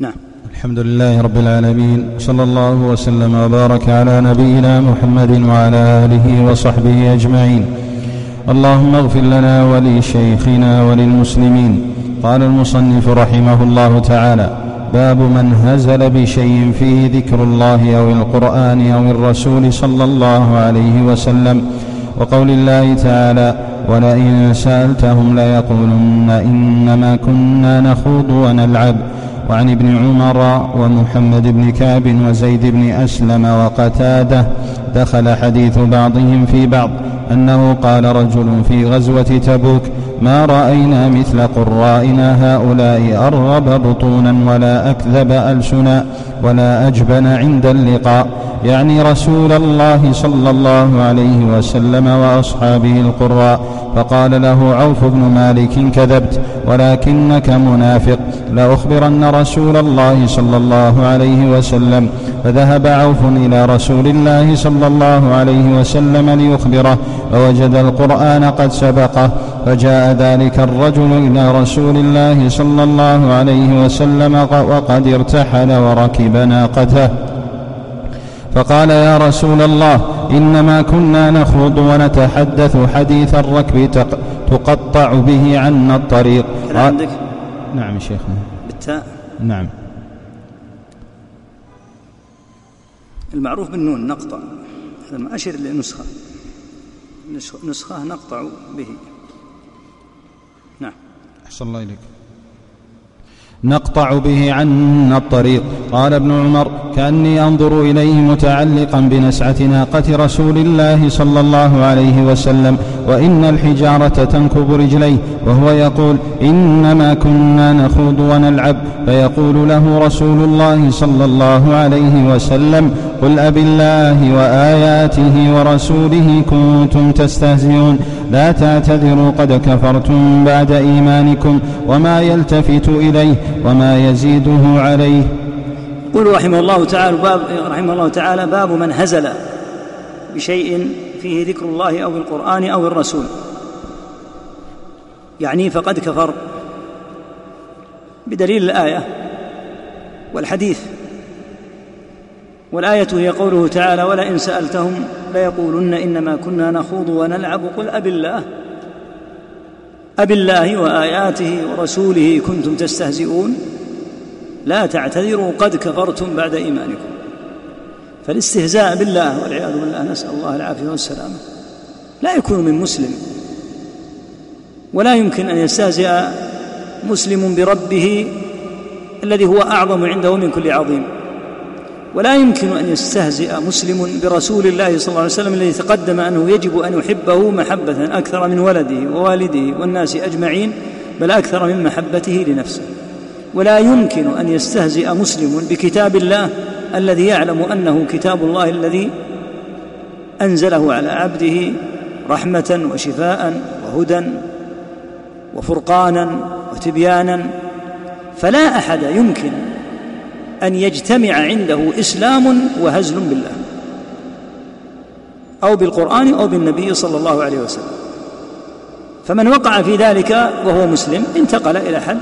نعم. الحمد لله رب العالمين صلى الله وسلم وبارك على نبينا محمد وعلى آله وصحبه أجمعين. اللهم اغفر لنا ولشيخنا وللمسلمين. قال المصنف رحمه الله تعالى باب من هزل بشيء فيه ذكر الله أو القرآن أو الرسول صلى الله عليه وسلم. وقول الله تعالى ولئن سالتهم ليقولن انما كنا نخوض ونلعب. وعن ابن عمر ومحمد بن كعب وزيد بن أسلم وقتادة دخل حديث بعضهم في بعض أنه قال رجل في غزوة تبوك ما رأينا مثل قرائنا هؤلاء أرغب بطونا ولا أكذب ألسنا ولا أجبن عند اللقاء. يعني رسول الله صلى الله عليه وسلم وأصحابه القراء. فقال له عوف بن مالك كذبت ولكنك منافق. لأخبرن رسول الله صلى الله عليه وسلم. فذهب عوف إلى رسول الله صلى الله عليه وسلم ليخبره. فوجد القرآن قد سبقه. فجاء ذلك الرجل إلى رسول الله صلى الله عليه وسلم وقد ارتحل وركب ناقته. فقال يا رسول الله إنما كنا نخوض ونتحدث حديث الركب تقطع به عنا الطريق. عندك؟ نعم شيخنا. بالتاء. نعم. المعروف بالنون نقطع. هذا ما أشر لنسخة نسخة نقطع به. نعم. أحسن الله إليك. نقطع به عنا الطريق. قال ابن عمر كأني أنظر إليه متعلقا بنسعة ناقة رسول الله صلى الله عليه وسلم وإن الحجارة تنكب رجليه وهو يقول إنما كنا نخوض ونلعب. فيقول له رسول الله صلى الله عليه وسلم قل أب الله وآياته ورسوله كنتم تستهزئون. لا تعتذروا قد كفرتم بعد إيمانكم وما يلتفت إليه وما يزيده عليه. قل رحمه الله تعالى باب رحمه الله تعالى باب من هزل بشيء فيه ذكر الله أو القرآن أو الرسول. يعني فقد كفر. بدليل الآية والحديث. والآية هي قوله تعالى ولئن سألتهم ليقولن إنما كنا نخوض ونلعب قل أب الله. أب الله وآياته ورسوله كنتم تستهزئون. لا تعتذروا قد كفرتم بعد إيمانكم. فالاستهزاء بالله والعياذ بالله نسأل الله العافية والسلامة لا يكون من مسلم. ولا يمكن أن يستهزئ مسلم بربه الذي هو أعظم عنده من كل عظيم. ولا يمكن أن يستهزئ مسلم برسول الله صلى الله عليه وسلم الذي تقدم أنه يجب أن يحبه محبة أكثر من ولده ووالده والناس أجمعين بل أكثر من محبته لنفسه. ولا يمكن أن يستهزئ مسلم بكتاب الله الذي يعلم أنه كتاب الله الذي أنزله على عبده رحمة وشفاء وهدى وفرقانا وتبيانا. فلا أحد يمكن أن يجتمع عنده إسلام وهزل بالله أو بالقرآن أو بالنبي صلى الله عليه وسلم. فمن وقع في ذلك وهو مسلم انتقل إلى حد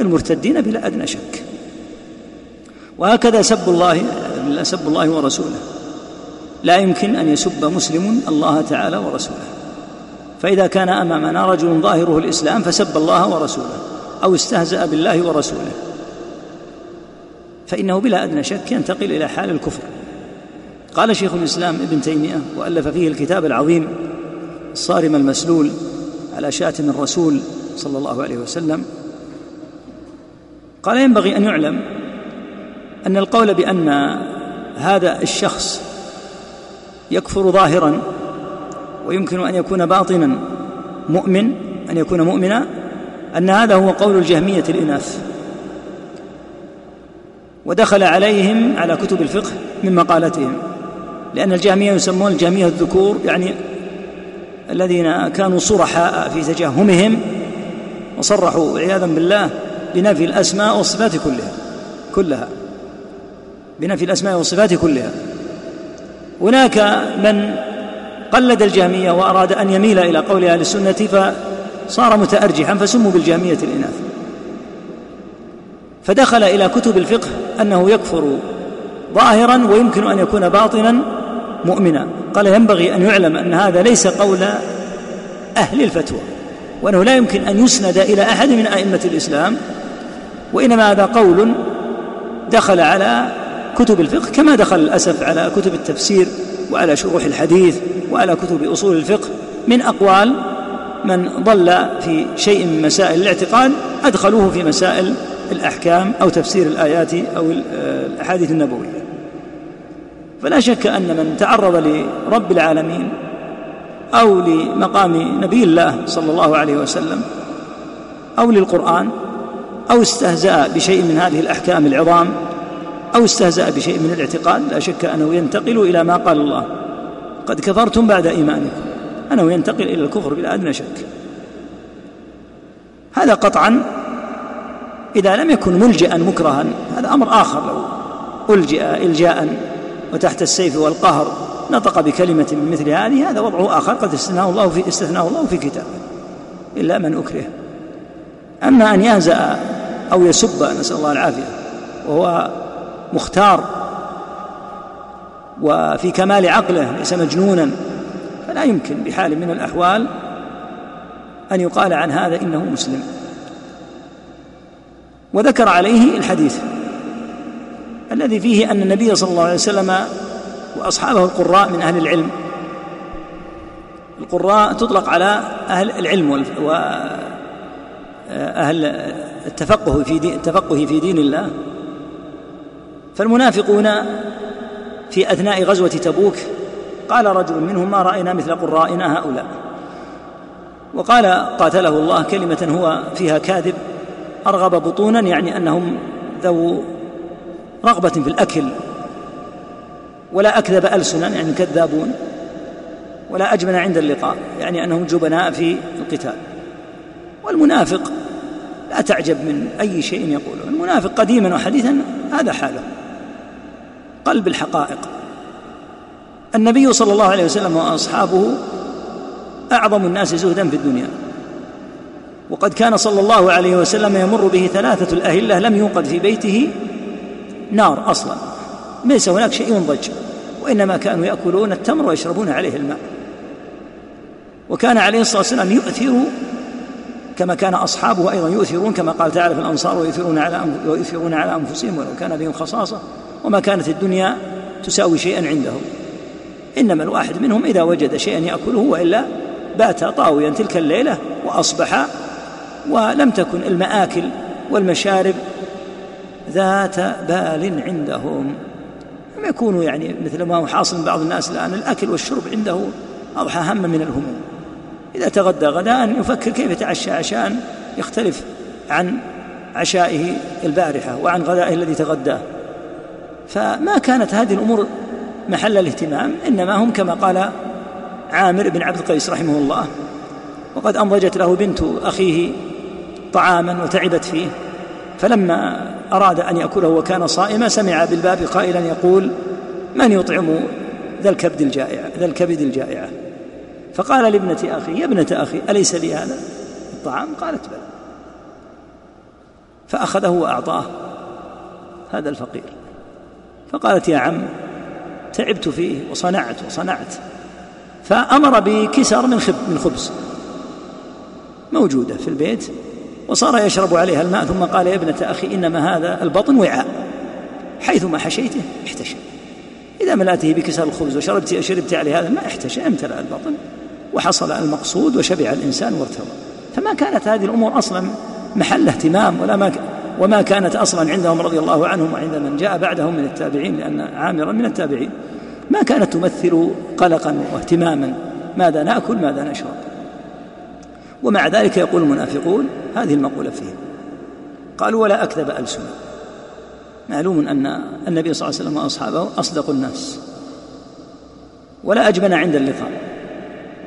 المرتدين بلا أدنى شك. وهكذا سب الله سب الله ورسوله. لا يمكن أن يسب مسلم الله تعالى ورسوله. فإذا كان أمامنا رجل ظاهره الإسلام فسب الله ورسوله أو استهزأ بالله ورسوله. فإنه بلا أدنى شك ينتقل إلى حال الكفر. قال شيخ الإسلام ابن تيمية وألف فيه الكتاب العظيم الصارم المسلول على شاتم الرسول صلى الله عليه وسلم. قال ينبغي أن يعلم أن القول بأن هذا الشخص يكفر ظاهرا ويمكن أن يكون باطنا مؤمن أن يكون مؤمنا أن هذا هو قول الجهمية الإناث. ودخل عليهم على كتب الفقه من مقالتهم لأن الجهمية يسمون الجهمية الذكور يعني الذين كانوا صرحاء في تجهمهم وصرحوا عياذا بالله بنفي الأسماء والصفات كلها كلها بنفي الأسماء والصفات كلها. هناك من قلد الجهمية وأراد أن يميل إلى قول أهل السنة فصار متأرجحا فسموا بالجهمية الإناث. فدخل إلى كتب الفقه أنه يكفر ظاهرا ويمكن أن يكون باطنا مؤمنا. قال ينبغي أن يعلم أن هذا ليس قول أهل الفتوى وأنه لا يمكن أن يسند إلى أحد من أئمة الإسلام وإنما هذا قول دخل على كتب الفقه كما دخل للاسف على كتب التفسير وعلى شروح الحديث وعلى كتب أصول الفقه. من أقوال من ضل في شيء من مسائل الاعتقاد أدخلوه في مسائل الأحكام أو تفسير الآيات أو الأحاديث النبوية. فلا شك أن من تعرض لرب العالمين أو لمقام نبي الله صلى الله عليه وسلم أو للقرآن أو استهزأ بشيء من هذه الأحكام العظام أو استهزأ بشيء من الاعتقاد لا شك أنه ينتقل إلى ما قال الله. قد كفرتم بعد إيمانكم. أنه ينتقل إلى الكفر بلا أدنى شك. هذا قطعا إذا لم يكن ملجئا مكرها هذا أمر آخر لو ألجئ الجاء وتحت السيف والقهر نطق بكلمة من مثل هذه هذا وضعه آخر قد استثناه الله في استثناه الله في كتابه إلا من أكره. أما أن يهزأ أو يسب نسأل الله العافية وهو مختار وفي كمال عقله ليس مجنونا فلا يمكن بحال من الأحوال أن يقال عن هذا إنه مسلم. وذكر عليه الحديث الذي فيه أن النبي صلى الله عليه وسلم وأصحابه القراء من أهل العلم. القراء تطلق على أهل العلم وأهل التفقه في التفقه في دين الله. فالمنافقون في أثناء غزوة تبوك قال رجل منهم ما رأينا مثل قرائنا هؤلاء؟ وقال قاتله الله كلمة هو فيها كاذب. أرغب بطونا يعني أنهم ذو رغبة في الأكل ولا أكذب ألسنا يعني كذابون ولا أجبن عند اللقاء يعني أنهم جبناء في القتال والمنافق لا تعجب من أي شيء يقوله المنافق قديما وحديثا هذا حاله قلب الحقائق النبي صلى الله عليه وسلم وأصحابه أعظم الناس زهدا في الدنيا وقد كان صلى الله عليه وسلم يمر به ثلاثة الأهلة لم يوقد في بيته نار أصلا. ليس هناك شيء ينضج وإنما كانوا يأكلون التمر ويشربون عليه الماء. وكان عليه الصلاة والسلام يؤثر كما كان أصحابه أيضا يؤثرون كما قال تعالى في الأنصار ويؤثرون على ويؤثرون على أنفسهم ولو كان بهم خصاصة وما كانت الدنيا تساوي شيئا عندهم. إنما الواحد منهم إذا وجد شيئا يأكله وإلا بات طاويا تلك الليلة وأصبح ولم تكن المآكل والمشارب ذات بال عندهم. لم يكونوا يعني مثل ما هو حاصل بعض الناس الآن الأكل والشرب عنده أضحى هم من الهموم. إذا تغدى غداء يفكر كيف يتعشى عشاء يختلف عن عشائه البارحة وعن غدائه الذي تغداه. فما كانت هذه الأمور محل الاهتمام إنما هم كما قال عامر بن عبد القيس رحمه الله وقد أنضجت له بنت أخيه طعاما وتعبت فيه. فلما أراد أن يأكله وكان صائما سمع بالباب قائلا يقول من يطعم ذا الكبد الجائع ذا الكبد الجائعة فقال لابنة أخي يا ابنة أخي أليس لي هذا؟ الطعام؟ قالت بلى. فأخذه وأعطاه هذا الفقير. فقالت يا عم تعبت فيه وصنعت وصنعت فأمر بكسر من خبز موجودة في البيت وصار يشرب عليها الماء ثم قال يا ابنة أخي إنما هذا البطن وعاء. حيثما حشيته احتشى. إذا ملأته بكسر الخبز وشربت شربت عليه هذا الماء احتشى امتلأ البطن وحصل المقصود وشبع الإنسان وارتوى. فما كانت هذه الأمور أصلا محل اهتمام ولا ما وما كانت أصلا عندهم رضي الله عنهم وعند من جاء بعدهم من التابعين لأن عامرا من التابعين. ما كانت تمثل قلقا واهتماما. ماذا نأكل؟ ماذا نشرب؟ ومع ذلك يقول المنافقون هذه المقولة فيهم. قالوا ولا أكذب ألسنا معلوم أن النبي صلى الله عليه وسلم وأصحابه أصدق الناس. ولا أجبن عند اللقاء.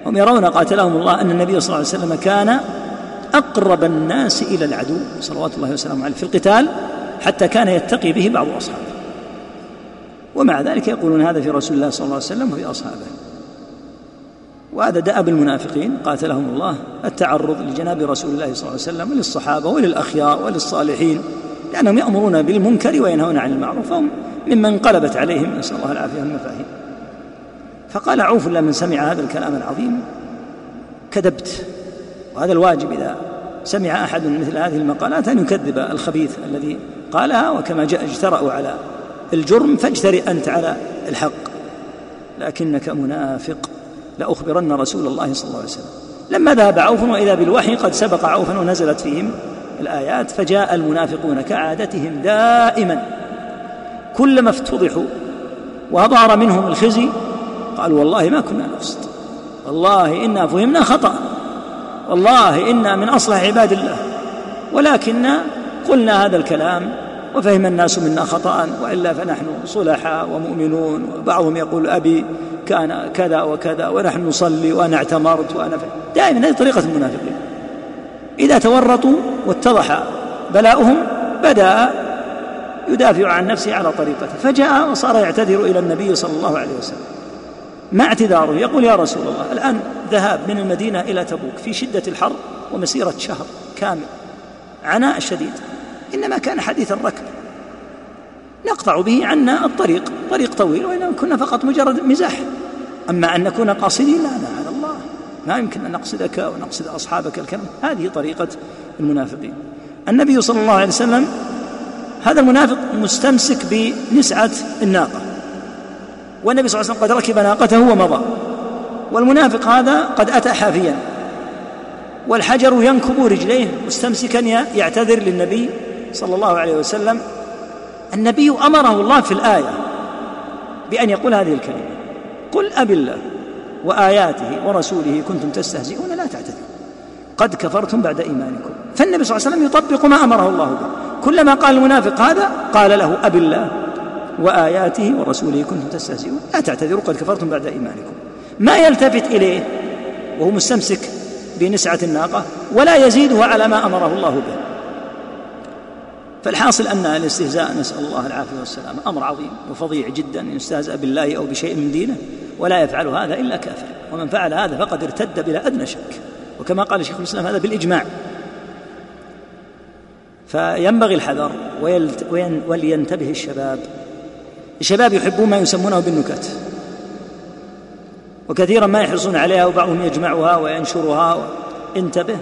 هم يرون قاتلهم الله أن النبي صلى الله عليه وسلم كان أقرب الناس إلى العدو صلوات الله وسلامه عليه في القتال حتى كان يتقي به بعض أصحابه. ومع ذلك يقولون هذا في رسول الله صلى الله عليه وسلم وفي أصحابه. وهذا دأب المنافقين قاتلهم الله التعرض لجناب رسول الله صلى الله عليه وسلم وللصحابة وللأخيار وللصالحين لأنهم يأمرون بالمنكر وينهون عن المعروف فهم ممن انقلبت عليهم نسأل الله العافية والمفاهيم. فقال عوف لمن سمع هذا الكلام العظيم. كذبت. وهذا الواجب إذا سمع أحد مثل هذه المقالات أن يكذب الخبيث الذي قالها وكما جاء اجترأوا على الجرم فاجترئ أنت على الحق. لكنك منافق. لأخبرن رسول الله صلى الله عليه وسلم. لما ذهب عوف وإذا بالوحي قد سبق عوفا ونزلت فيهم الآيات فجاء المنافقون كعادتهم دائما. كلما افتضحوا وظهر منهم الخزي قالوا والله ما كنا نقصد والله إنا فهمنا خطأ. والله إنا من أصلح عباد الله. ولكن قلنا هذا الكلام وفهم الناس منا خطأ وإلا فنحن صلحاء ومؤمنون. وبعضهم يقول أبي كان كذا وكذا ونحن نصلي وأنا اعتمرت وأنا دائما هذه طريقة المنافقين. إذا تورطوا واتضح بلاؤهم بدأ يدافع عن نفسه على طريقته. فجاء وصار يعتذر إلى النبي صلى الله عليه وسلم. ما اعتذاره يقول يا رسول الله الآن ذهاب من المدينة إلى تبوك في شدة الحر ومسيرة شهر كامل. عناء شديد. إنما كان حديث الركب. نقطع به عنا الطريق طريق طويل وإنما كنا فقط مجرد مزاح. أما أن نكون قاصدين لا لا على الله. ما يمكن أن نقصدك ونقصد أصحابك الكرام. هذه طريقة المنافقين. النبي صلى الله عليه وسلم هذا المنافق مستمسك بنسعة الناقة. والنبي صلى الله عليه وسلم قد ركب ناقته ومضى. والمنافق هذا قد أتى حافيا. والحجر ينكب رجليه مستمسكا يعتذر للنبي صلى الله عليه وسلم النبي أمره الله في الآية بأن يقول هذه الكلمة قل أب الله وآياته ورسوله كنتم تستهزئون لا تعتذروا قد كفرتم بعد إيمانكم. فالنبي صلى الله عليه وسلم يطبق ما أمره الله به كلما قال المنافق هذا قال له أب الله وآياته ورسوله كنتم تستهزئون لا تعتذروا قد كفرتم بعد إيمانكم. ما يلتفت إليه وهو مستمسك بنسعة الناقة ولا يزيده على ما أمره الله به. فالحاصل أن الاستهزاء نسأل الله العافية والسلامة أمر عظيم وفظيع جدا أن يستهزأ بالله أو بشيء من دينه ولا يفعل هذا إلا كافر. ومن فعل هذا فقد ارتد بلا أدنى شك. وكما قال شيخ الإسلام هذا بالإجماع. فينبغي الحذر ولينتبه الشباب. الشباب يحبون ما يسمونه بالنكت. وكثيرا ما يحرصون عليها وبعضهم يجمعها وينشرها. انتبه.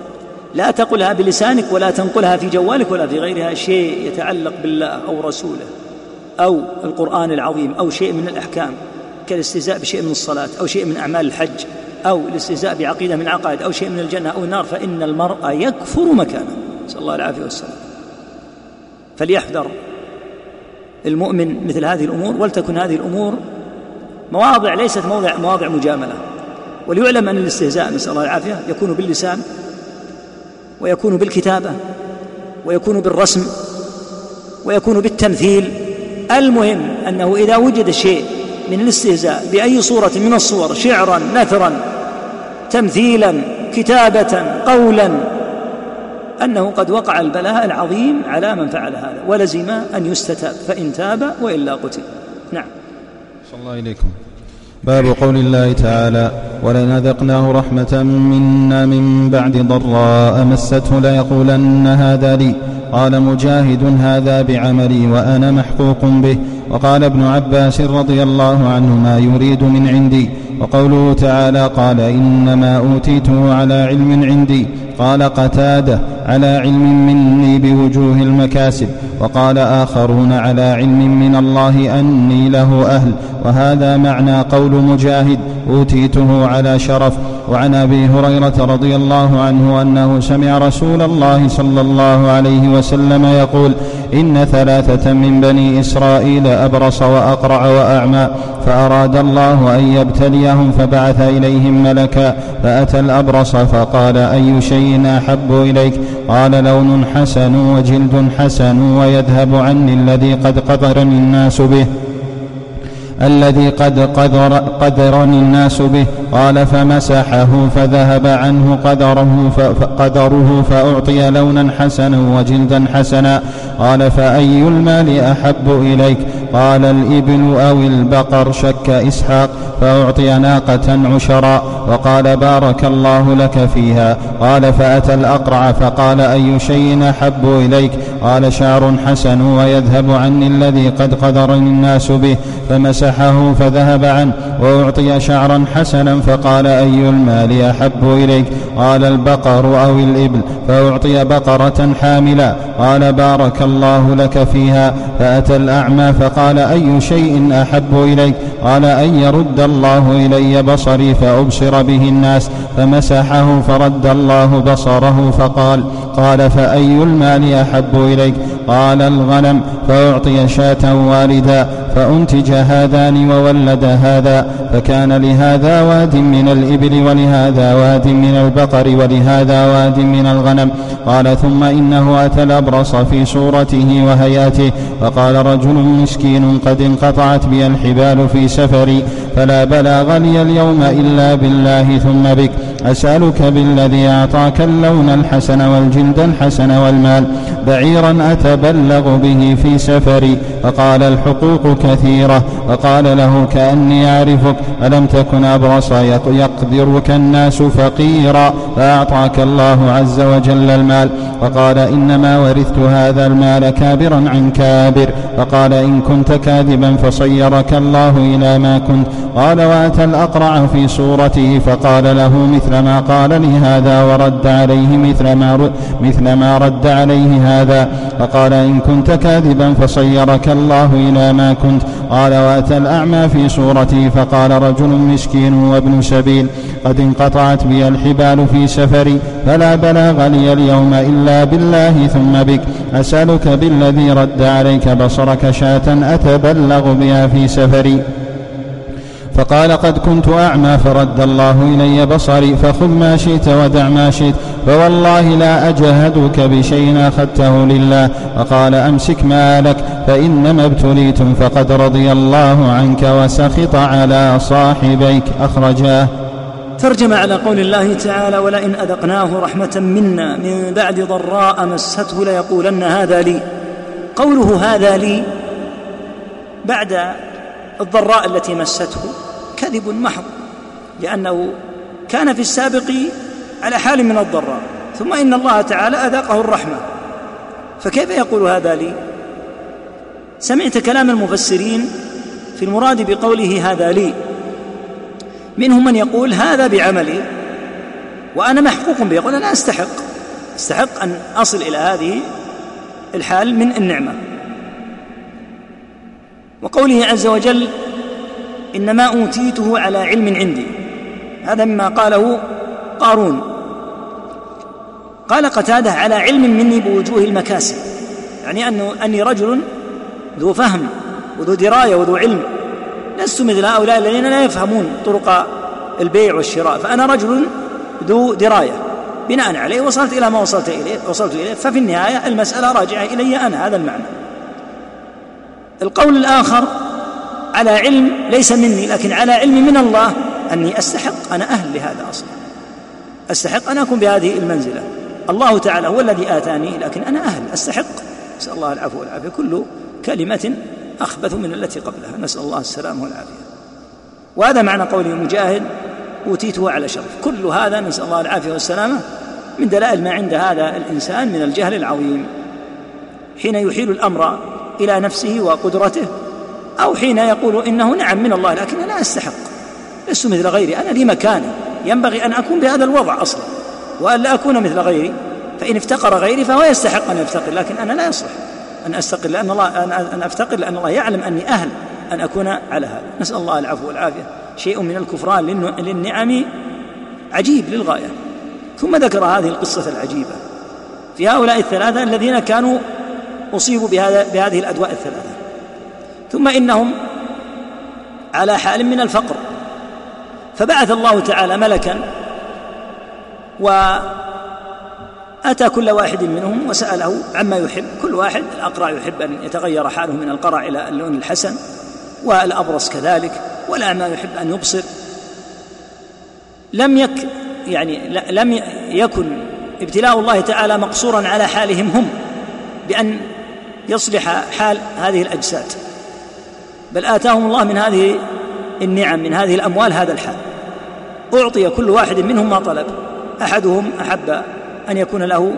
لا تقلها بلسانك ولا تنقلها في جوالك ولا في غيرها شيء يتعلق بالله أو رسوله أو القرآن العظيم أو شيء من الأحكام كالاستهزاء بشيء من الصلاة أو شيء من أعمال الحج أو الاستهزاء بعقيدة من العقائد أو شيء من الجنة أو النار فإن المرء يكفر مكانه نسال الله العافيه والسلام فليحذر المؤمن مثل هذه الأمور ولتكن هذه الأمور مواضع ليست موضع مواضع مجاملة وليعلم أن الاستهزاء نسأل الله العافية يكون باللسان ويكون بالكتابة ويكون بالرسم ويكون بالتمثيل. المهم أنه إذا وجد شيء من الاستهزاء بأي صورة من الصور شعرا نثرا تمثيلا كتابة قولا أنه قد وقع البلاء العظيم على من فعل هذا ولزم أن يستتاب فإن تاب وإلا قتل. نعم. صلى الله إليكم باب قول الله تعالى ولئن أذقناه رحمة منا من بعد ضراء مسته ليقولن هذا لي قال مجاهد هذا بعملي وأنا محقوق به وقال ابن عباس رضي الله عنهما يريد من عندي وقوله تعالى قال إنما أوتيته على علم عندي قال قتادة على علم مني بوجوه المكاسب. وقال آخرون على علم من الله أني له أهل. وهذا معنى قول مجاهد أوتيته على شرف. وعن أبي هريرة رضي الله عنه أنه سمع رسول الله صلى الله عليه وسلم يقول إن ثلاثة من بني إسرائيل أبرص وأقرع وأعمى فأراد الله أن يبتليهم فبعث إليهم ملكا فأتى الأبرص فقال أي شيء أحب إليك؟ قال لون حسن وجلد حسن ويذهب عني الذي قد قدرني الناس به. الذي قد قدر قدرني الناس به. قال فمسحه فذهب عنه قدره قدره فأعطي لونا حسنا وجلدا حسنا. قال فأي المال أحب إليك؟ قال الإبل أو البقر شك إسحاق فأعطي ناقة عشرا وقال بارك الله لك فيها. قال فأتى الأقرع فقال أي شيء أحب إليك؟ قال شعر حسن ويذهب عني الذي قد قدرني الناس به فمسحه فذهب عنه وأعطي شعرا حسنا فقال أي المال أحب إليك؟ قال البقر أو الإبل فأعطي بقرة حاملا قال بارك الله لك فيها فأتى الأعمى فقال أي شيء أحب إليك؟ قال أن يرد الله إلي بصري فأبصر به الناس فمسحه فرد الله بصره فقال قال فأي المال أحب إليك قال الغنم فأعطي شاة والدا. فأنتج هذان وولد هذا فكان لهذا واد من الإبل ولهذا واد من البقر ولهذا واد من الغنم. قال ثم إنه أتى الأبرص في صورته وهياته فقال رجل مسكين قد انقطعت بي الحبال في سفري فلا بلاغ لي اليوم إلا بالله ثم بك. أسألك بالذي أعطاك اللون الحسن والجلد الحسن والمال. بعيرا أتبلغ به في سفري فقال الحقوق كثيرة. فقال له كأني أعرفك ألم تكن أبرص يقدرك الناس فقيرا فأعطاك الله عز وجل المال. فقال إنما ورثت هذا المال كابرا عن كابر. فقال إن كنت كاذبا فصيرك الله إلى ما كنت. قال وأتى الأقرع في صورته. فقال له مثل ما قال لي هذا ورد عليه مثل ما مثل ما رد عليه هذا. فقال إن كنت كاذبا فصيرك الله إلى ما كنت. قال وأتى الأعمى في صورته فقال رجل مسكين وابن سبيل قد انقطعت بي الحبال في سفري فلا بلاغ لي اليوم إلا بالله ثم بك. أسألك بالذي رد عليك بصرك شاة أتبلغ بها في سفري. فقال قد كنت أعمى فرد الله إلي بصري فخذ ما شئت ودع ما شئت. فوالله لا أجهدك بشيء أخذته لله. فقال أمسك مالك فإنما ابتليتم فقد رضي الله عنك وسخط على صاحبيك. أخرجاه. ترجم على قول الله تعالى ولئن أذقناه رحمة منا من بعد ضراء مسته ليقولن هذا لي. قوله هذا لي بعد الضراء التي مسته كذب محض لأنه كان في السابق على حال من الضراء. ثم إن الله تعالى أذاقه الرحمة. فكيف يقول هذا لي؟ سمعت كلام المفسرين في المراد بقوله هذا لي. منهم من يقول هذا بعملي وأنا محقوق به. يقول أنا أستحق. أستحق أن أصل إلى هذه الحال من النعمة. وقوله عز وجل إنما أوتيته على علم عندي. هذا مما قاله قارون. قال قتادة على علم مني بوجوه المكاسب يعني أنه أني رجل ذو فهم وذو دراية وذو علم لست مثل هؤلاء الذين لا يفهمون طرق البيع والشراء فأنا رجل ذو دراية بناء عليه وصلت إلى ما وصلت إليه وصلت إليه ففي النهاية المسألة راجعة إلي أنا هذا المعنى. القول الآخر على علم ليس مني لكن على علم من الله أني أستحق أنا أهل لهذا أصلا. أستحق أن أكون بهذه المنزلة. الله تعالى هو الذي آتاني لكن أنا أهل أستحق. نسأل الله العفو والعافية. كل كلمة أخبث من التي قبلها. نسأل الله السلامة والعافية. وهذا معنى قوله مجاهد أوتيته على شرف. كل هذا نسأل الله العافية والسلامة من دلائل ما عند هذا الإنسان من الجهل العظيم. حين يحيل الأمر إلى نفسه وقدرته أو حين يقول إنه نعم من الله لكن أنا أستحق. لست مثل غيري. أنا لي مكاني ينبغي أن أكون بهذا الوضع أصلا. وأن لا أكون مثل غيري. فإن افتقر غيري فهو يستحق أن يفتقر لكن أنا لا يصلح أن أستقل لأن الله أن أفتقر لأن الله يعلم أني أهل أن أكون على هذا. نسأل الله العفو والعافية. شيء من الكفران للنعم عجيب للغاية. ثم ذكر هذه القصة العجيبة. في هؤلاء الثلاثة الذين كانوا أصيبوا بهذا بهذه الأدواء الثلاثة. ثم إنهم على حال من الفقر. فبعث الله تعالى ملكا وأتى كل واحد منهم وسأله عما يحب. كل واحد الأقرع يحب أن يتغير حاله من القرع إلى اللون الحسن والأبرص كذلك والأعمى يحب أن يبصر. لم يك يعني لم يكن ابتلاء الله تعالى مقصورا على حالهم هم بأن يصلح حال هذه الأجساد. بل آتاهم الله من هذه النعم من هذه الأموال هذا الحال. أعطي كل واحد منهم ما طلب. أحدهم أحب أن يكون له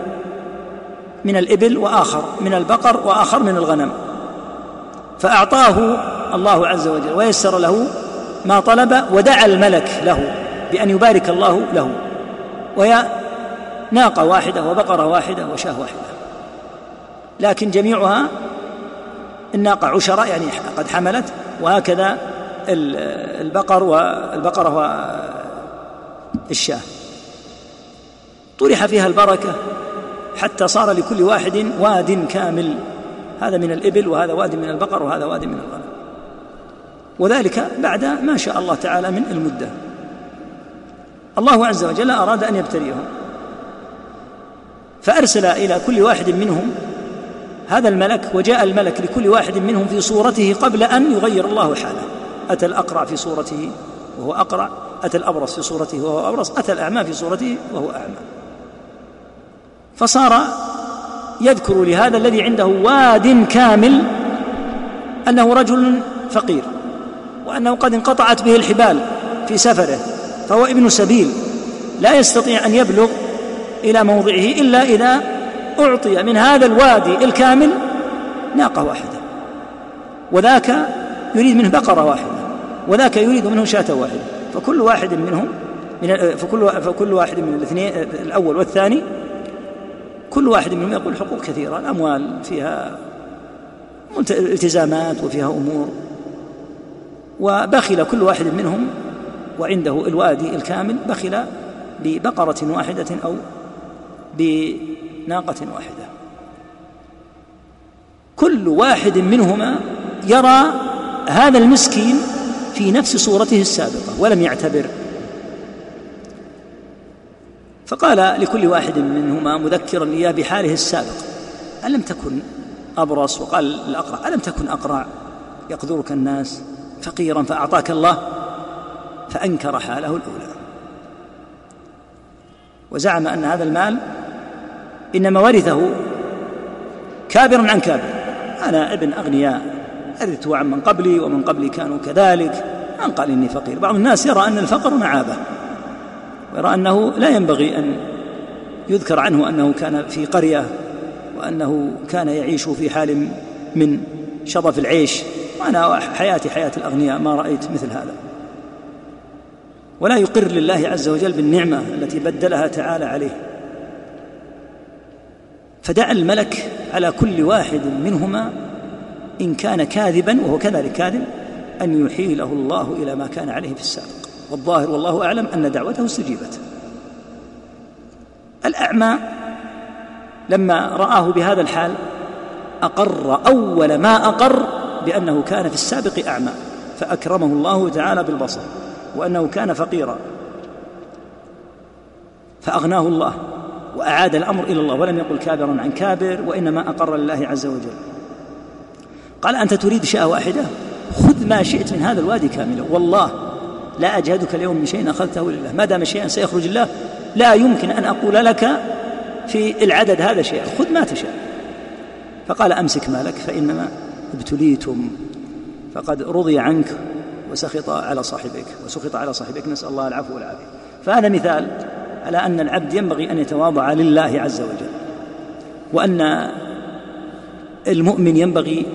من الإبل وآخر من البقر وآخر من الغنم. فأعطاه الله عز وجل ويسر له ما طلب ودعا الملك له بأن يبارك الله له. وهي ناقة واحدة وبقرة واحدة وشاة واحدة. لكن جميعها الناقة عشرة يعني قد حملت. وهكذا البقر والبقرة والشاة طرح فيها البركة حتى صار لكل واحد واد كامل. هذا من الإبل وهذا واد من البقر وهذا واد من الغنم. وذلك بعد ما شاء الله تعالى من المدة. الله عز وجل أراد أن يبتليهم. فأرسل إلى كل واحد منهم هذا الملك وجاء الملك لكل واحد منهم في صورته قبل أن يغير الله حاله. أتى الأقرع في صورته وهو أقرع أتى الأبرص في صورته وهو أبرص أتى الأعمى في صورته وهو أعمى. فصار يذكر لهذا الذي عنده واد كامل أنه رجل فقير وأنه قد انقطعت به الحبال في سفره فهو ابن سبيل لا يستطيع أن يبلغ إلى موضعه إلا إذا أعطي من هذا الوادي الكامل ناقة واحدة. وذاك يريد منه بقرة واحدة وذاك يريد منه شاة واحدة فكل واحد منهم من فكل فكل واحد من الاثنين الأول والثاني كل واحد منهم يقول حقوق كثيرة الأموال فيها التزامات وفيها أمور. وبخل كل واحد منهم وعنده الوادي الكامل بخل ببقرة واحدة أو بناقة واحدة. كل واحد منهما يرى هذا المسكين في نفس صورته السابقة ولم يعتبر فقال لكل واحد منهما مذكرا إياه بحاله السابق ألم تكن أبرص؟ وقال الأقرع ألم تكن أقرع؟ يقدرك الناس فقيرا فأعطاك الله فأنكر حاله الأولى. وزعم أن هذا المال إنما ورثه كابر عن كابر. أنا ابن أغنياء أرثت عن من قبلي ومن قبلي كانوا كذلك. من قال إني فقير؟ بعض الناس يرى أن الفقر معابة. ويرى أنه لا ينبغي أن يذكر عنه أنه كان في قرية وأنه كان يعيش في حال من شظف العيش. وأنا حياتي حياة الأغنياء ما رأيت مثل هذا. ولا يقر لله عز وجل بالنعمة التي بدلها تعالى عليه. فدعا الملك على كل واحد منهما إن كان كاذبا وهو كذلك كاذب أن يحيله الله إلى ما كان عليه في السابق. والظاهر والله أعلم أن دعوته استجيبت. الأعمى لما رآه بهذا الحال أقر أول ما أقر بأنه كان في السابق أعمى فأكرمه الله تعالى بالبصر وأنه كان فقيرا. فأغناه الله وأعاد الأمر إلى الله ولم يقل كابرا عن كابر وإنما أقر لله عز وجل. قال أنت تريد شاة واحدة؟ خذ ما شئت من هذا الوادي كاملا والله لا أجهدك اليوم من شيء أخذته لله. ما دام شيئا سيخرج الله لا يمكن أن أقول لك في العدد هذا شيئا. خذ ما تشاء. فقال أمسك مالك فإنما ابتليتم. فقد رضي عنك وسخط على صاحبك وسخط على صاحبك. نسأل الله العفو والعافية. فهذا مثال على أن العبد ينبغي أن يتواضع لله عز وجل وأن المؤمن ينبغي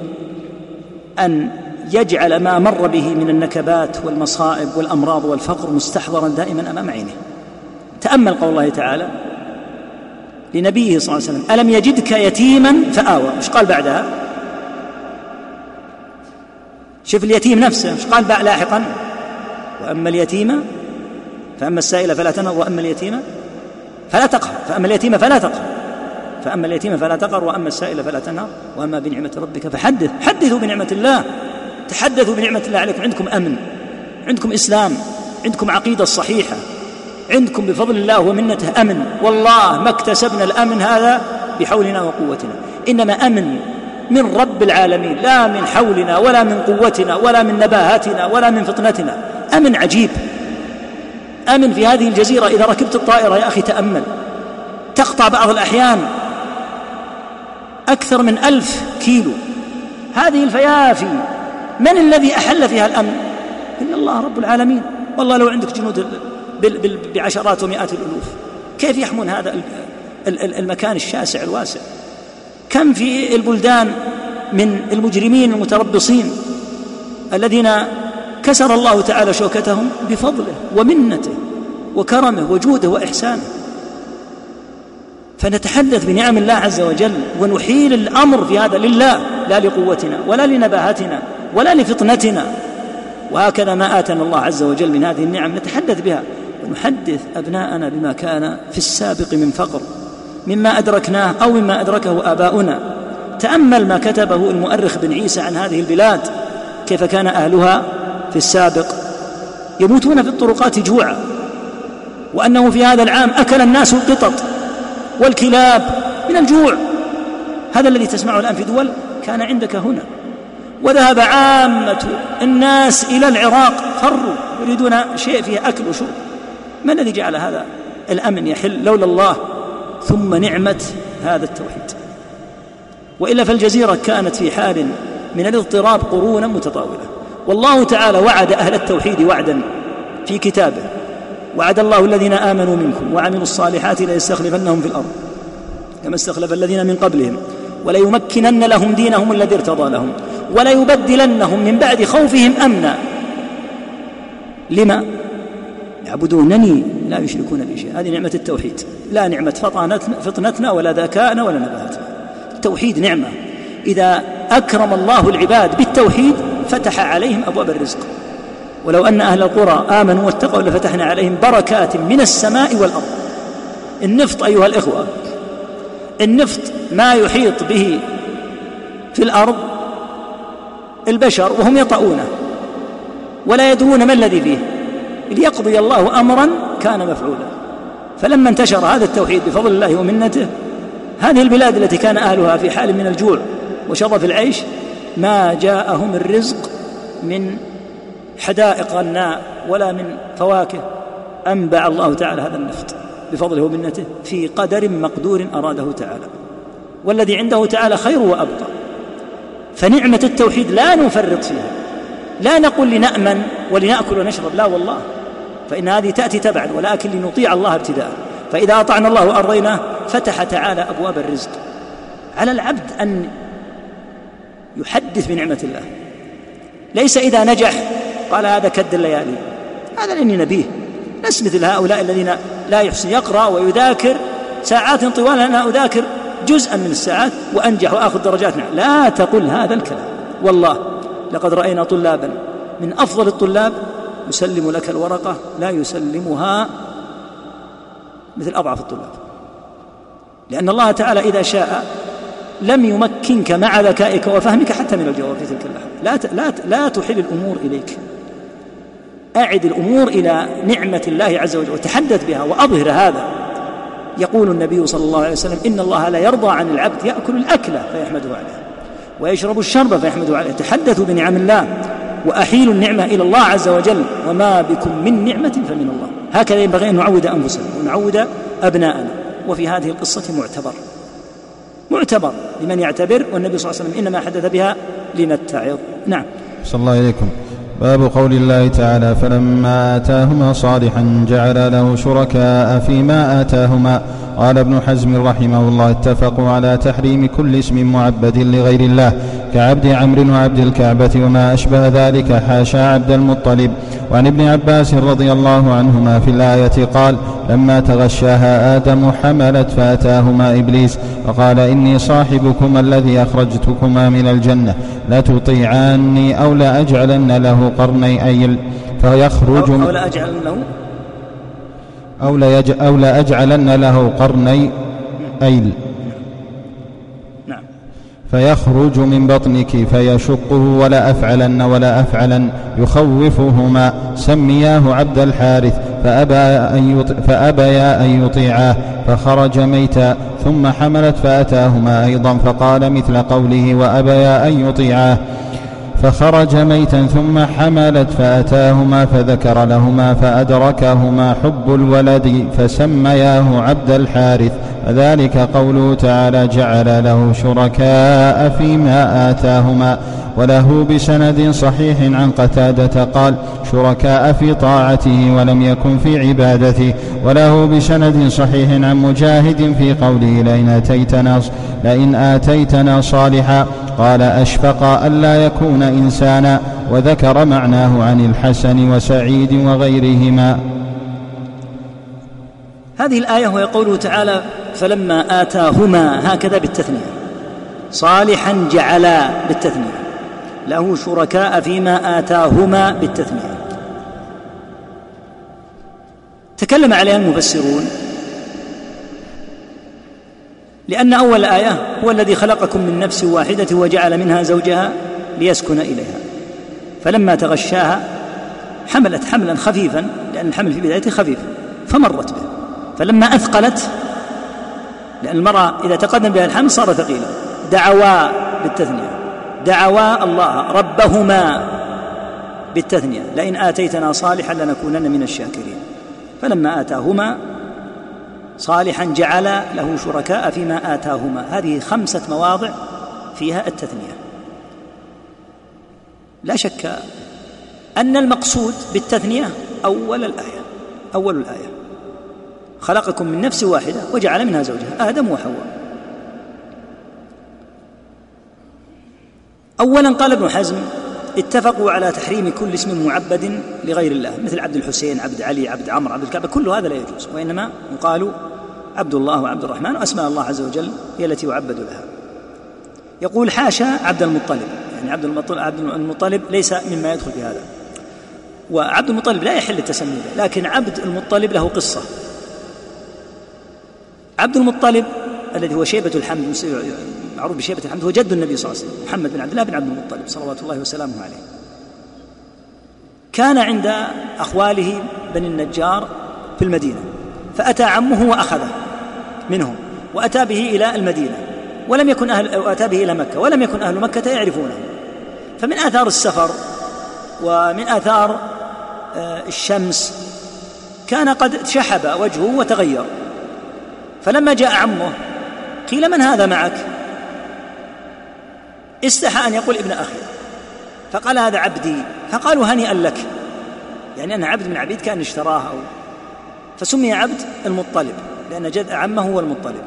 أن يجعل ما مر به من النكبات والمصائب والأمراض والفقر مستحضرا دائما أمام عينه. تأمل قول الله تعالى لنبيه صلى الله عليه وسلم ألم يجدك يتيما فآوى. إيش قال بعدها؟ شوف اليتيم نفسه إيش قال لاحقا؟ وأما اليتيم فأما السائل فلا تنهر وأما اليتيم فلا تقهر. فأما اليتيم فلا تقهر. فأما اليتيم فلا تقهر وأما السائل فلا تنهر وأما بنعمة ربك فحدث حدثوا بنعمة الله. تحدثوا بنعمة الله عليكم. عندكم أمن عندكم إسلام عندكم عقيدة صحيحة عندكم بفضل الله ومنته أمن. والله ما اكتسبنا الأمن هذا بحولنا وقوتنا. إنما أمن من رب العالمين لا من حولنا ولا من قوتنا ولا من نباهاتنا ولا من فطنتنا. أمن عجيب. أمن في هذه الجزيرة. إذا ركبت الطائرة يا أخي تأمل. تقطع بعض الأحيان أكثر من ألف كيلو. هذه الفيافي من الذي أحل فيها الأمن؟ إلا الله رب العالمين. والله لو عندك جنود بعشرات ومئات الألوف كيف يحمون هذا المكان الشاسع الواسع؟ كم في البلدان من المجرمين المتربصين الذين كسر الله تعالى شوكتهم بفضله ومنته وكرمه وجوده وإحسانه؟ فنتحدث بنعم الله عز وجل ونحيل الأمر في هذا لله لا لقوتنا ولا لنباهتنا. ولا لفطنتنا. وهكذا ما آتانا الله عز وجل من هذه النعم نتحدث بها ونحدث أبناءنا بما كان في السابق من فقر مما أدركناه أو مما أدركه آباؤنا. تأمل ما كتبه المؤرخ بن عيسى عن هذه البلاد. كيف كان أهلها في السابق؟ يموتون في الطرقات جوعا. وأنه في هذا العام أكل الناس القطط والكلاب من الجوع. هذا الذي تسمعه الآن في دول كان عندك هنا. وذهب عامة الناس إلى العراق. فروا يريدون شيء فيه أكل وشرب. ما الذي جعل هذا الأمن يحل لولا الله ثم نعمة هذا التوحيد؟ وإلا فالجزيرة كانت في حال من الاضطراب قرونا متطاولة. والله تعالى وعد أهل التوحيد وعدا في كتابه. وعد الله الذين آمنوا منكم وعملوا الصالحات ليستخلفنهم في الأرض. كما استخلف الذين من قبلهم. وليمكنن لهم دينهم الذي ارتضى لهم. وليبدلنهم من بعد خوفهم أمنا. لما؟ يعبدونني لا يشركون بي شيئا. هذه نعمة التوحيد. لا نعمة فطنتنا, فطنتنا ولا ذكاءنا ولا نباتنا. التوحيد نعمة. إذا أكرم الله العباد بالتوحيد فتح عليهم أبواب الرزق. ولو أن أهل القرى آمنوا واتقوا لفتحنا عليهم بركات من السماء والأرض. النفط أيها الإخوة النفط ما يحيط به في الأرض البشر وهم يطؤونه ولا يدرون ما الذي فيه ليقضي الله امرا كان مفعولا. فلما انتشر هذا التوحيد بفضل الله ومنته هذه البلاد التي كان أهلها في حال من الجوع وشظف العيش ما جاءهم الرزق من حدائق غناء ولا من فواكه. انبع الله تعالى هذا النفط بفضله ومنته في قدر مقدور أراده تعالى. والذي عنده تعالى خير وأبقى. فنعمة التوحيد لا نفرط فيها. لا نقول لنأمن ولنأكل ونشرب. لا والله. فإن هذه تأتي تبعا ولكن لنطيع الله ابتداء. فإذا أطعنا الله وأرضيناه فتح تعالى أبواب الرزق. على العبد أن يحدث بنعمة الله. ليس إذا نجح قال هذا كد الليالي. هذا لاني نبيه. لست مثل هؤلاء الذين لا يحسن. يقرأ ويذاكر ساعات طوال أنا أذاكر جزءا من الساعات وأنجح وآخذ درجات نعم. لا تقل هذا الكلام. والله لقد رأينا طلابا من أفضل الطلاب يسلم لك الورقة لا يسلمها مثل أضعف الطلاب. لأن الله تعالى إذا شاء لم يمكنك مع ذكائك وفهمك حتى من الجواب في تلك اللحظة. لا لا لا تحل الأمور إليك. أعد الأمور إلى نعمة الله عز وجل وتحدث بها وأظهر هذا. يقول النبي صلى الله عليه وسلم إن الله لا يرضى عن العبد يأكل الأكل فيحمده عليه ويشرب الشرب فيحمده عليه تحدثوا بنعم الله وأحيلوا النعمة إلى الله عز وجل وما بكم من نعمة فمن الله. هكذا ينبغي أن نعود أنفسنا ونعود أبناءنا وفي هذه القصة معتبر معتبر لمن يعتبر والنبي صلى الله عليه وسلم إنما حدث بها لنتعظ. نعم. صلى الله عليكم. باب قول الله تعالى فلما آتاهما صالحا جعل له شركاء فيما آتاهما. قال ابن حزم رحمه الله اتفقوا على تحريم كل اسم معبد لغير الله كعبد عمرو وعبد الكعبة وما أشبه ذلك حاشا عبد المطلب. وعن ابن عباس رضي الله عنهما في الآية قال لما تغشاها آدم حملت فأتاهما إبليس فقال إني صاحبكما الذي أخرجتكما من الجنة. لتطيعاني أو لأجعلن له قرني أيل فيخرج أو, أو لأجعلن له أو, ليج أو لأجعلن له قرني أيل نعم. فيخرج من بطنك فيشقه ولا أفعلن ولا أفعلن. يخوفهما. سمياه عبد الحارث. فأبى أن فأبيا أن يطيعاه. فخرج ميتا. ثم حملت فأتاهما أيضا فقال مثل قوله وأبيا أن يطيعاه فخرج ميتا ثم حملت فأتاهما فذكر لهما فأدركهما حب الولد فسمياه عبد الحارث. وذلك قوله تعالى جعل له شركاء فيما آتاهما. وله بسند صحيح عن قتادة قال شركاء في طاعته ولم يكن في عبادته وله بسند صحيح عن مجاهد في قوله لئن آتيتنا لئن آتيتنا صالحا قال أشفق ألا يكون إنسانا وذكر معناه عن الحسن وسعيد وغيرهما. هذه الآية وهي قوله تعالى فلما آتاهما هكذا بالتثنية صالحا جعلا بالتثنية. له شركاء فيما آتاهما بالتثنية. تكلم عليها المفسرون لأن أول الآية هو الذي خلقكم من نفس واحدة وجعل منها زوجها ليسكن إليها. فلما تغشاها حملت حملا خفيفا لأن الحمل في بدايته خفيف فمرت به. فلما أثقلت لأن المرأة إذا تقدم بها الحمل صار ثقيلا دعوا بالتثنية. دعوا الله ربهما بالتثنية. لئن آتيتنا صالحا لنكونن من الشاكرين. فلما آتاهما صالحا جعل له شركاء فيما آتاهما. هذه خمسة مواضع فيها التثنية. لا شك أن المقصود بالتثنية أول الآية. أول الآية. خلقكم من نفس واحدة وجعل منها زوجها. آدم وحواء. أولا قال ابن حزم اتفقوا على تحريم كل اسم معبد لغير الله مثل عبد الحسين عبد علي عبد عمرو عبد الكعبة كل هذا لا يجوز وإنما يقال عبد الله وعبد الرحمن وأسماء الله عز وجل هي التي يعبد لها. يقول حاشا عبد المطلب يعني عبد المطلب, عبد المطلب ليس مما يدخل في هذا. وعبد المطلب لا يحل التسمي به لكن عبد المطلب له قصة. عبد المطلب الذي هو شيبة الحمد معروف بشيبة الحمد هو جد النبي صلى الله عليه وسلم محمد بن عبد الله بن عبد المطلب صلوات الله وسلامه عليه. كان عند أخواله بني النجار في المدينة فأتى عمه وأخذه منهم وأتى به إلى المدينة ولم يكن أهل وأتى به إلى مكة ولم يكن أهل مكة يعرفونه. فمن آثار السفر ومن آثار آه، الشمس كان قد شحب وجهه وتغير. فلما جاء عمه قيل من هذا معك؟ استحى أن يقول ابن أخي. فقال هذا عبدي. فقالوا هنيئا لك. يعني أنا عبد من عبيد كأن اشتراه أو فسمي عبد المطلب لأن جد عمه هو المطلب.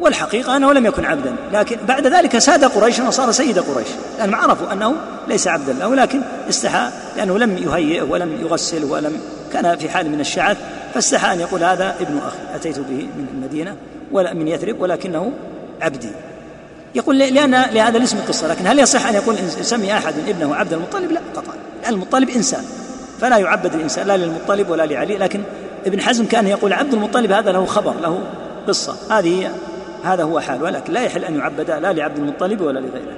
والحقيقة أنه لم يكن عبدا لكن بعد ذلك ساد قريش وصار سيد قريش. لأنهم عرفوا أنه ليس عبدا له لكن استحى لأنه لم يهيئه ولم يغسله ولم كان في حال من الشعث فاستحى أن يقول هذا ابن أخي. أتيت به من المدينة ولا من يثرب ولكنه عبدي. يقول لأن لهذا الاسم قصة لكن هل يصح أن يقول يسمي أحد ابنه عبد المطلب؟ لا قطعا. لأن المطلب إنسان فلا يعبد الإنسان لا للمطلب ولا لعلي لكن ابن حزم كان يقول عبد المطلب هذا له خبر له قصة. هذه هذا هو حال ولكن لا يحل أن يعبد لا لعبد المطلب ولا لغيره.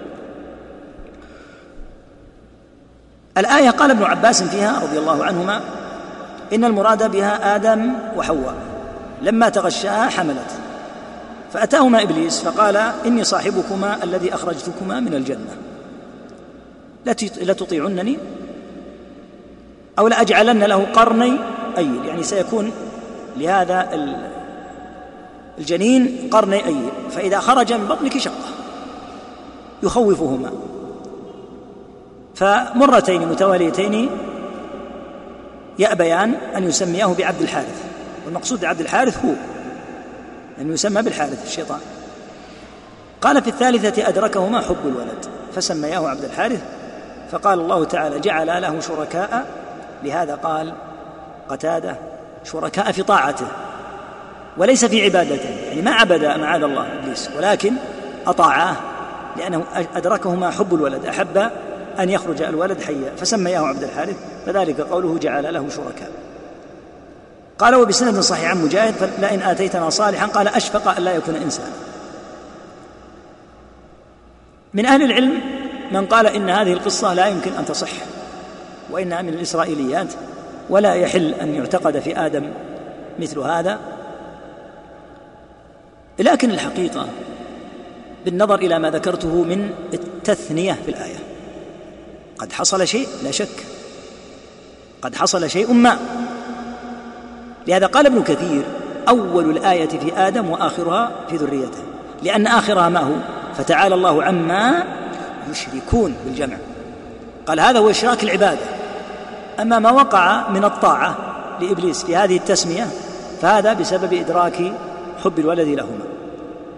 الآية قال ابن عباس فيها رضي الله عنهما إن المراد بها آدم وحواء لما تغشاها حملت. فأتاهما إبليس فقال إني صاحبكما الذي أخرجتكما من الجنة. لتطيعنني أو لأجعلن له قرني؟ أيل يعني سيكون لهذا الجنين قرني أيل فإذا خرج من بطنك شقة. يخوفهما. فمرتين متواليتين يأبيان أن يسمياه بعبد الحارث. والمقصود بعبد الحارث هو. أن يسمى بالحارث الشيطان. قال في الثالثة أدركهما حب الولد. فسمياه عبد الحارث فقال الله تعالى جعل له شركاء. لهذا قال قتادة شركاء في طاعته وليس في عبادته. يعني ما عبد معاذ الله إبليس ولكن أطاعاه لأنه أدركهما حب الولد أحب أن يخرج الولد حيا. فسمياه عبد الحارث فذلك قوله جعل له شركاء. قال وبسند صحيح عن مجاهد فلئن آتيتنا صالحا قال أشفق أن لا يكون إنسانا. من أهل العلم من قال إن هذه القصة لا يمكن أن تصح وإنها من الإسرائيليات ولا يحل أن يعتقد في آدم مثل هذا. لكن الحقيقة بالنظر إلى ما ذكرته من التثنية في الآية قد حصل شيء لا شك قد حصل شيء ما. لهذا قال ابن كثير أول الآية في آدم وآخرها في ذريته لأن آخرها ما هو؟ فتعالى الله عما يشركون بالجمع. قال هذا هو إشراك العبادة. أما ما وقع من الطاعة لإبليس في هذه التسمية فهذا بسبب إدراك حب الولد لهما.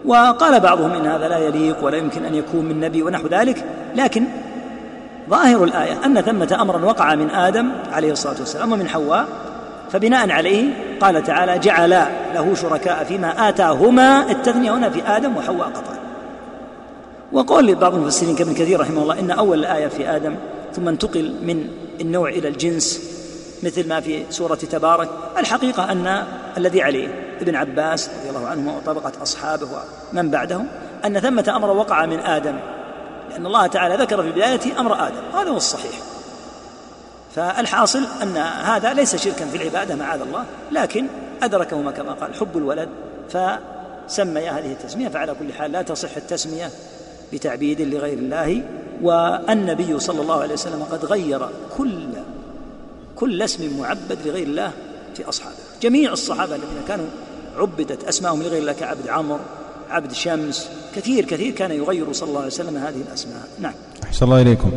وقال بعضهم إن هذا لا يليق ولا يمكن أن يكون من نبي ونحو ذلك لكن ظاهر الآية أن ثمة أمرا وقع من آدم عليه الصلاة والسلام ومن حواء فبناء عليه قال تعالى جعل له شركاء فيما آتاهما التثنية هنا في آدم وحواء قطعا وقول بعض المفسرين كابن كثير رحمه الله إن أول الآية في آدم ثم انتقل من النوع إلى الجنس مثل ما في سورة تبارك. الحقيقة أن الذي عليه ابن عباس رضي الله عنه وطبقة أصحابه ومن بعدهم أن ثمة أمر وقع من آدم لأن الله تعالى ذكر في بدايته أمر آدم هذا هو الصحيح. فالحاصل أن هذا ليس شركا في العبادة معاذ الله لكن أدركهما كما قال حب الولد فسمي هذه التسمية فعلى كل حال لا تصح التسمية بتعبيد لغير الله. والنبي صلى الله عليه وسلم قد غير كل كل اسم معبد لغير الله في أصحابه. جميع الصحابة الذين كانوا عبدت أسماءهم لغير الله كعبد عمرو عبد شمس كثير كثير كان يغير صلى الله عليه وسلم هذه الأسماء. نعم. أحسن الله إليكم.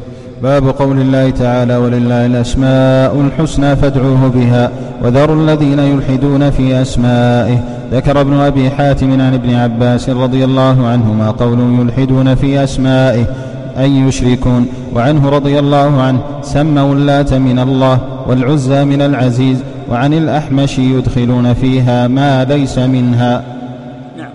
باب قول الله تعالى ولله الأسماء الحسنى فادعوه بها وذروا الذين يلحدون في أسمائه. ذكر ابن أبي حاتم عن ابن عباس رضي الله عنهما قول يلحدون في أسمائه أي يشركون. وعنه رضي الله عنه سموا اللات من الله والعزى من العزيز وعن الأحمش يدخلون فيها ما ليس منها نعم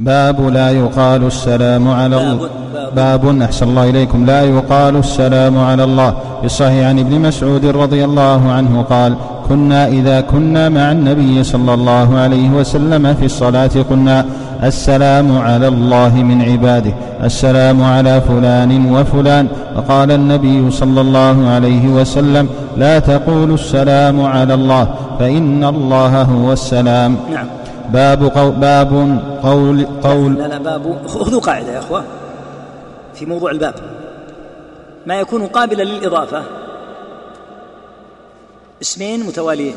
باب لا يقال السلام على الله. باب, أحسن الله إليكم. لا يقال السلام على الله. في الصحيح عن ابن مسعود رضي الله عنه قال كنا إذا كنا مع النبي صلى الله عليه وسلم في الصلاة قلنا السلام على الله من عباده. السلام على فلان وفلان. فقال النبي صلى الله عليه وسلم لا تقولوا السلام على الله. فإن الله هو السلام. نعم. باب قول باب قول قول لا لا باب خذوا قاعدة يا أخوة في موضوع الباب. ما يكون قابلا للإضافة. اسمين متواليين.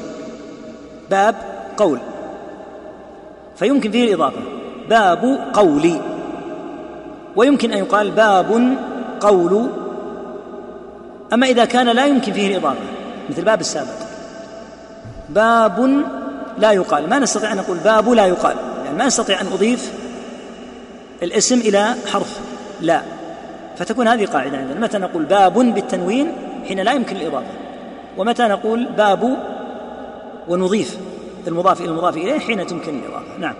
باب قول. فيمكن فيه الإضافة. باب قولي ويمكن أن يقال باب قول. أما إذا كان لا يمكن فيه الإضافة مثل باب السابق. باب لا يقال. ما نستطيع أن نقول باب لا يقال. يعني ما نستطيع أن أضيف الاسم إلى حرف لا. فتكون هذه قاعدة عندنا متى نقول باب بالتنوين؟ حين لا يمكن الإضافة. ومتى نقول باب ونضيف المضاف إلى المضاف إليه؟ حين تمكن الإضافة. نعم.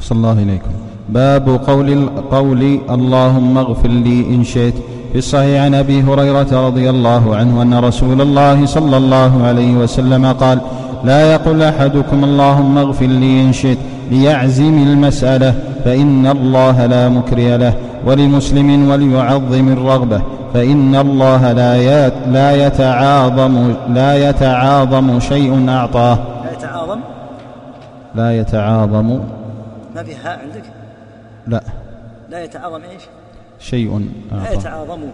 صلى الله إليكم باب قول قول اللهم اغفر لي إن شئت. في الصحيح عن أبي هريرة رضي الله عنه أن رسول الله صلى الله عليه وسلم قال لا يقل أحدكم اللهم اغفر لي إن شئت ليعزم المسألة فإن الله لا مكري له ولمسلم وليعظم الرغبة فإن الله لا لا يتعاظم لا يتعاظم شيء أعطاه. لا يتعاظم؟ لا يتعاظم. ما في هاء عندك؟ لا. لا يتعاظم إيش؟ شيء لا أعطاه. يتعاظمه.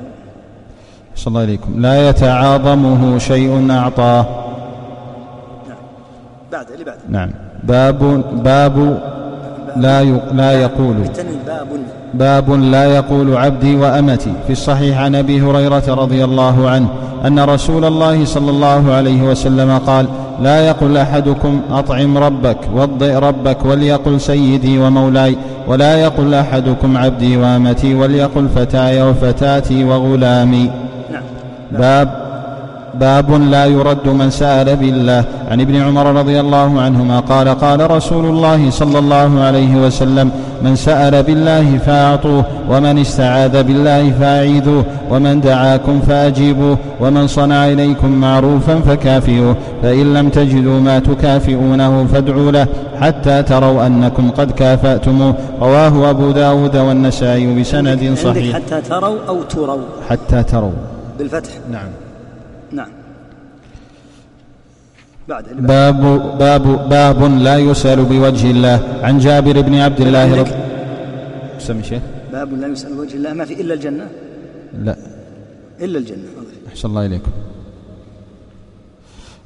صلى الله عليكم. لا يتعاظمه شيء أعطاه. نعم. بعد اللي بعد. نعم. باب باب لا لا يقول. بالتنوين باب. باب لا يقول عبدي وأمتي. في الصحيح عن أبي هريرة رضي الله عنه أن رسول الله صلى الله عليه وسلم قال لا يقل أحدكم أطعم ربك وضئ ربك وليقل سيدي ومولاي ولا يقل أحدكم عبدي وأمتي وليقل فتاي وفتاتي وغلامي. نعم. باب باب لا يرد من سأل بالله. عن ابن عمر رضي الله عنهما قال قال رسول الله صلى الله عليه وسلم من سأل بالله فأعطوه ومن استعاذ بالله فأعيذوه ومن دعاكم فأجيبوه ومن صنع إليكم معروفا فكافئوه فإن لم تجدوا ما تكافئونه فادعوا له حتى تروا أنكم قد كافأتموه. رواه أبو داود والنسائي بسند صحيح. حتى تروا أو تروا؟ حتى تروا. بالفتح. نعم. نعم. بعد باب باب باب لا يسأل بوجه الله. عن جابر بن عبد الله رضي سمي شيخ. باب لا يسأل وجه الله. ما في إلا الجنة؟ لا. إلا الجنة. أحسن الله إليكم.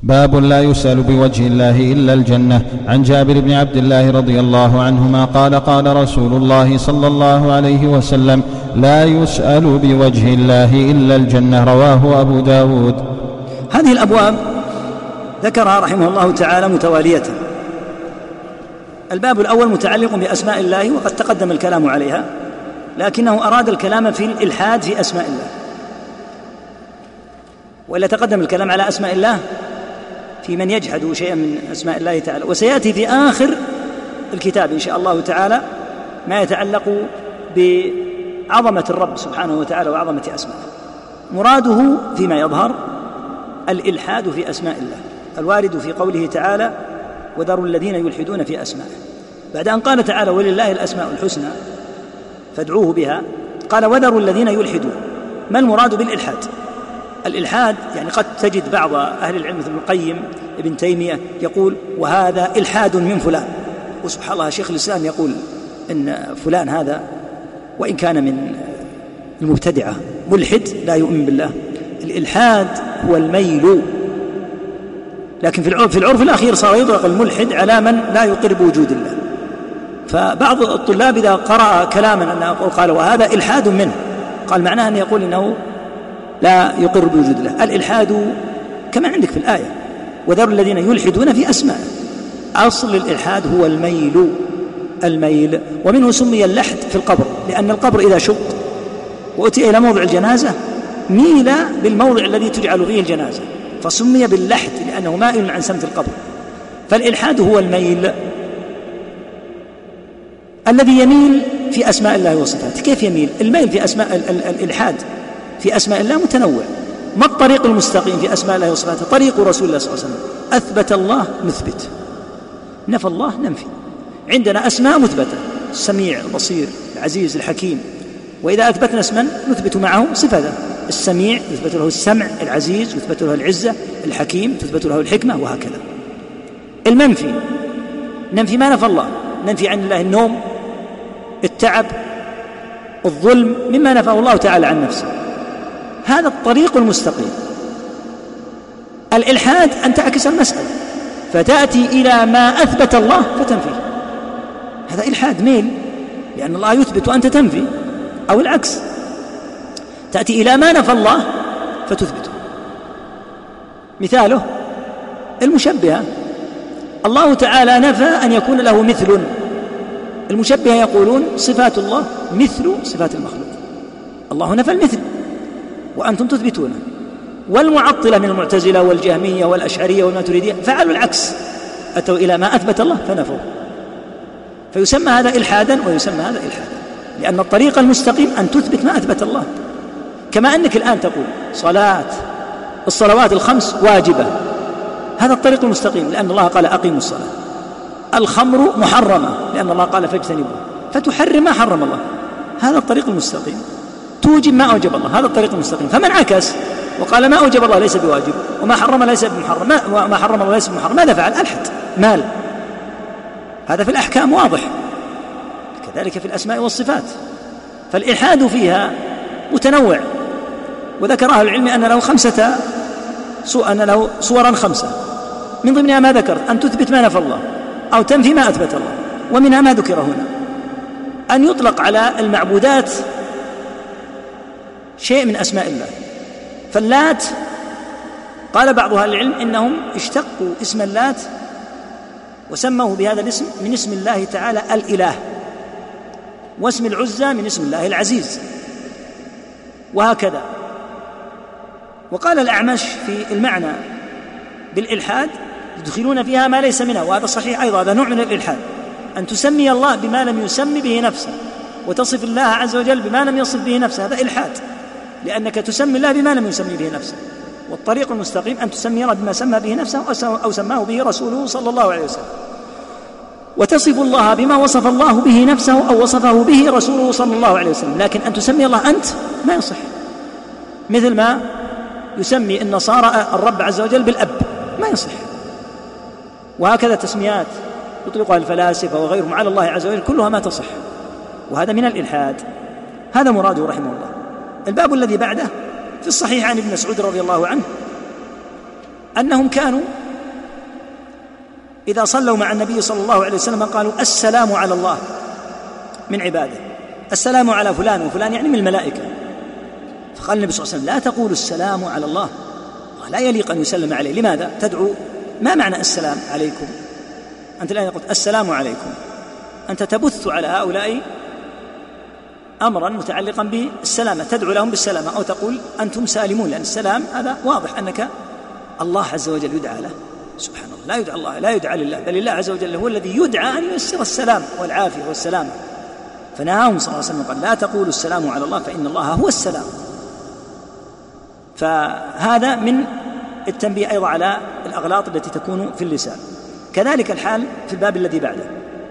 باب لا يسأل بوجه الله إلا الجنة. عن جابر بن عبد الله رضي الله عنهما قال قال رسول الله صلى الله عليه وسلم لا يسأل بوجه الله إلا الجنة. رواه أبو داود. هذه الأبواب ذكرها رحمه الله تعالى متوالية. الباب الأول متعلق بأسماء الله وقد تقدم الكلام عليها لكنه أراد الكلام في الإلحاد في أسماء الله. وإلا تقدم الكلام على أسماء الله في من يجحد شيئا من أسماء الله تعالى. وسيأتي في آخر الكتاب إن شاء الله تعالى ما يتعلق بعظمة الرب سبحانه وتعالى وعظمة أسمائه. مراده فيما يظهر الإلحاد في أسماء الله الوارد في قوله تعالى وذروا الذين يلحدون في أسمائه بعد أن قال تعالى ولله الأسماء الحسنى فادعوه بها قال وذروا الذين يلحدون ما المراد بالإلحاد؟ الإلحاد يعني قد تجد بعض أهل العلم مثل ابن القيم ابن تيمية يقول وهذا إلحاد من فلان. وسبحان الله شيخ الإسلام يقول إن فلان هذا وإن كان من المبتدعة. ملحد لا يؤمن بالله. الإلحاد هو الميل. لكن في العرف, في العرف الأخير صار يطلق الملحد على من لا يقر بوجود الله. فبعض الطلاب إذا قرأ كلاما أن قال وهذا إلحاد منه. قال معناه أن يقول إنه لا يقر بوجود الله. الإلحاد كما عندك في الآية. وذروا الذين يلحدون في أسماء. أصل الإلحاد هو الميل. الميل. ومنه سمي اللحد في القبر. لأن القبر إذا شق وأتي إلى موضع الجنازة ميل بالموضع الذي تجعل فيه الجنازة. فسمي باللحد لأنه مائل عن سمت القبر. فالإلحاد هو الميل. الذي يميل في أسماء الله وصفاته. كيف يميل؟ الميل في أسماء الإلحاد. في أسماء الله متنوع. ما الطريق المستقيم في أسماء الله وصفاته طريق رسول الله صلى الله عليه وسلم. أثبت الله نثبت. نفى الله ننفي. عندنا أسماء مثبتة. السميع البصير العزيز الحكيم. وإذا أثبتنا اسما نثبت معه صفته السميع يثبت له السمع العزيز يثبت له العزة الحكيم تثبت له الحكمة وهكذا. المنفي. ننفي ما نفى الله. ننفي عن الله النوم التعب الظلم مما نفاه الله تعالى عن نفسه. هذا الطريق المستقيم. الإلحاد أن تعكس المسألة فتأتي إلى ما أثبت الله فتنفيه هذا إلحاد ميل لأن الله يثبت وأنت تنفي أو العكس. تأتي إلى ما نفى الله فتثبته مثاله المشبهة الله تعالى نفى أن يكون له مثل. المشبهة يقولون صفات الله مثل صفات المخلوق. الله نفى المثل. وأنتم تثبتونه والمعطلة من المعتزلة والجهمية والأشعرية والماتريدية فعلوا العكس. أتوا إلى ما أثبت الله فنفوا. فيسمى هذا إلحادا ويسمى هذا إلحادا لأن الطريق المستقيم أن تثبت ما أثبت الله. كما أنك الآن تقول صلاة الصلوات الخمس واجبة. هذا الطريق المستقيم لأن الله قال أقيموا الصلاة. الخمر محرمة لأن الله قال فاجتنبوها فتحرم ما حرم الله. هذا الطريق المستقيم. توجب ما أوجب الله. هذا الطريق المستقيم. فمن عكس وقال ما أوجب الله ليس بواجب وما حرم ليس بمحرم. ما, حرم الله ليس بمحرم. ماذا فعل؟ ألحد. مال. هذا في الأحكام واضح. كذلك في الأسماء والصفات. فالإلحاد فيها متنوع. وذكر أهل العلم أن له خمسة أن له صورا خمسة. من ضمنها ما ذكرت أن تثبت ما نفى الله أو تنفي ما أثبت الله. ومنها ما ذكر هنا. أن يطلق على المعبودات شيء من أسماء الله. فاللات قال بعض أهل العلم إنهم اشتقوا اسم اللات وسموه بهذا الاسم من اسم الله تعالى الإله واسم العزى من اسم الله العزيز. وهكذا. وقال الأعمش في المعنى بالإلحاد يدخلون فيها ما ليس منها وهذا صحيح أيضا هذا نوع من الإلحاد. أن تسمي الله بما لم يسمي به نفسه وتصف الله عز وجل بما لم يصف به نفسه هذا إلحاد. لأنك تسمي الله بما لم يسمي به نفسه. والطريق المستقيم أن تسمي الله بما سمى به نفسه أو سماه به رسوله صلى الله عليه وسلم. وتصف الله بما وصف الله به نفسه أو وصفه به رسوله صلى الله عليه وسلم. لكن أن تسمي الله أنت ما يصح. مثل ما يسمي النصارى الرب عز وجل بالأب ما يصح. وهكذا تسميات يطلقها الفلاسفة وغيرهم على الله عز وجل كلها ما تصح. وهذا من الإلحاد. هذا مراده رحمه الله. الباب الذي بعده في الصحيح عن ابن مسعود رضي الله عنه أنهم كانوا إذا صلوا مع النبي صلى الله عليه وسلم قالوا السلام على الله من عباده السلام على فلان وفلان يعني من الملائكة فقال النبي صلى الله عليه وسلم لا تقولوا السلام على الله لا يليق أن يسلم عليه لماذا؟ تدعو ما معنى السلام عليكم أنت الآن قلت السلام عليكم أنت تبث على هؤلاء أمرا متعلقا بالسلامة تدعو لهم بالسلامة أو تقول أنتم سالمون لأن السلام هذا واضح أنك الله عز وجل يدعى له. سبحان الله لا يدعى الله لا يدعى لله بل الله عز وجل هو الذي يدعى أن ييسر السلام والعافية والسلامة فنهاهم صلى الله عليه وسلم قال لا تقولوا السلام على الله فإن الله هو السلام. فهذا من التنبيه أيضا على الأغلاط التي تكون في اللسان. كذلك الحال في الباب الذي بعده.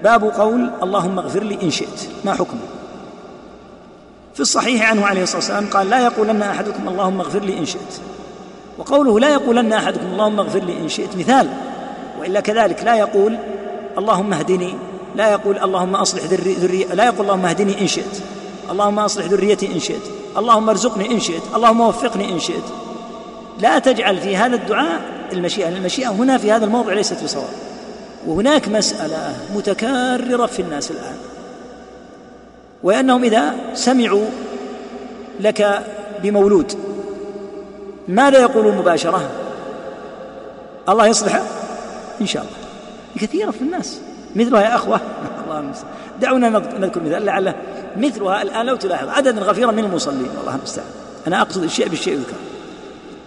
باب قول اللهم اغفر لي إن شئت. ما حكمه؟ في الصحيح عنه عليه الصلاة والسلام قال لا يقولن أحدكم اللهم اغفر لي إن شئت. وقوله لا يقولن أحدكم اللهم اغفر لي إن شئت مثال وإلا كذلك لا يقول اللهم اهدني لا يقول اللهم أصلح ذرية لا يقول اللهم اهدني إن شئت اللهم أصلح ذريتي إن شئت اللهم ارزقني إن شئت اللهم وفقني إن شئت. لا تجعل في هذا الدعاء المشيئة المشيئة هنا في هذا الموضع ليست بصواب. وهناك مسألة متكررة في الناس الآن. وأنهم إذا سمعوا لك بمولود ماذا يقولون مباشرة؟ الله يصلحه إن شاء الله. كثيرة في الناس. مثلها يا أخوة. الله المستعان. دعونا نذكر مثال لعله مثلها الآن لو تلاحظ عددا غفيرا من المصلين. والله المستعان. أنا أقصد الشيء بالشيء يذكر.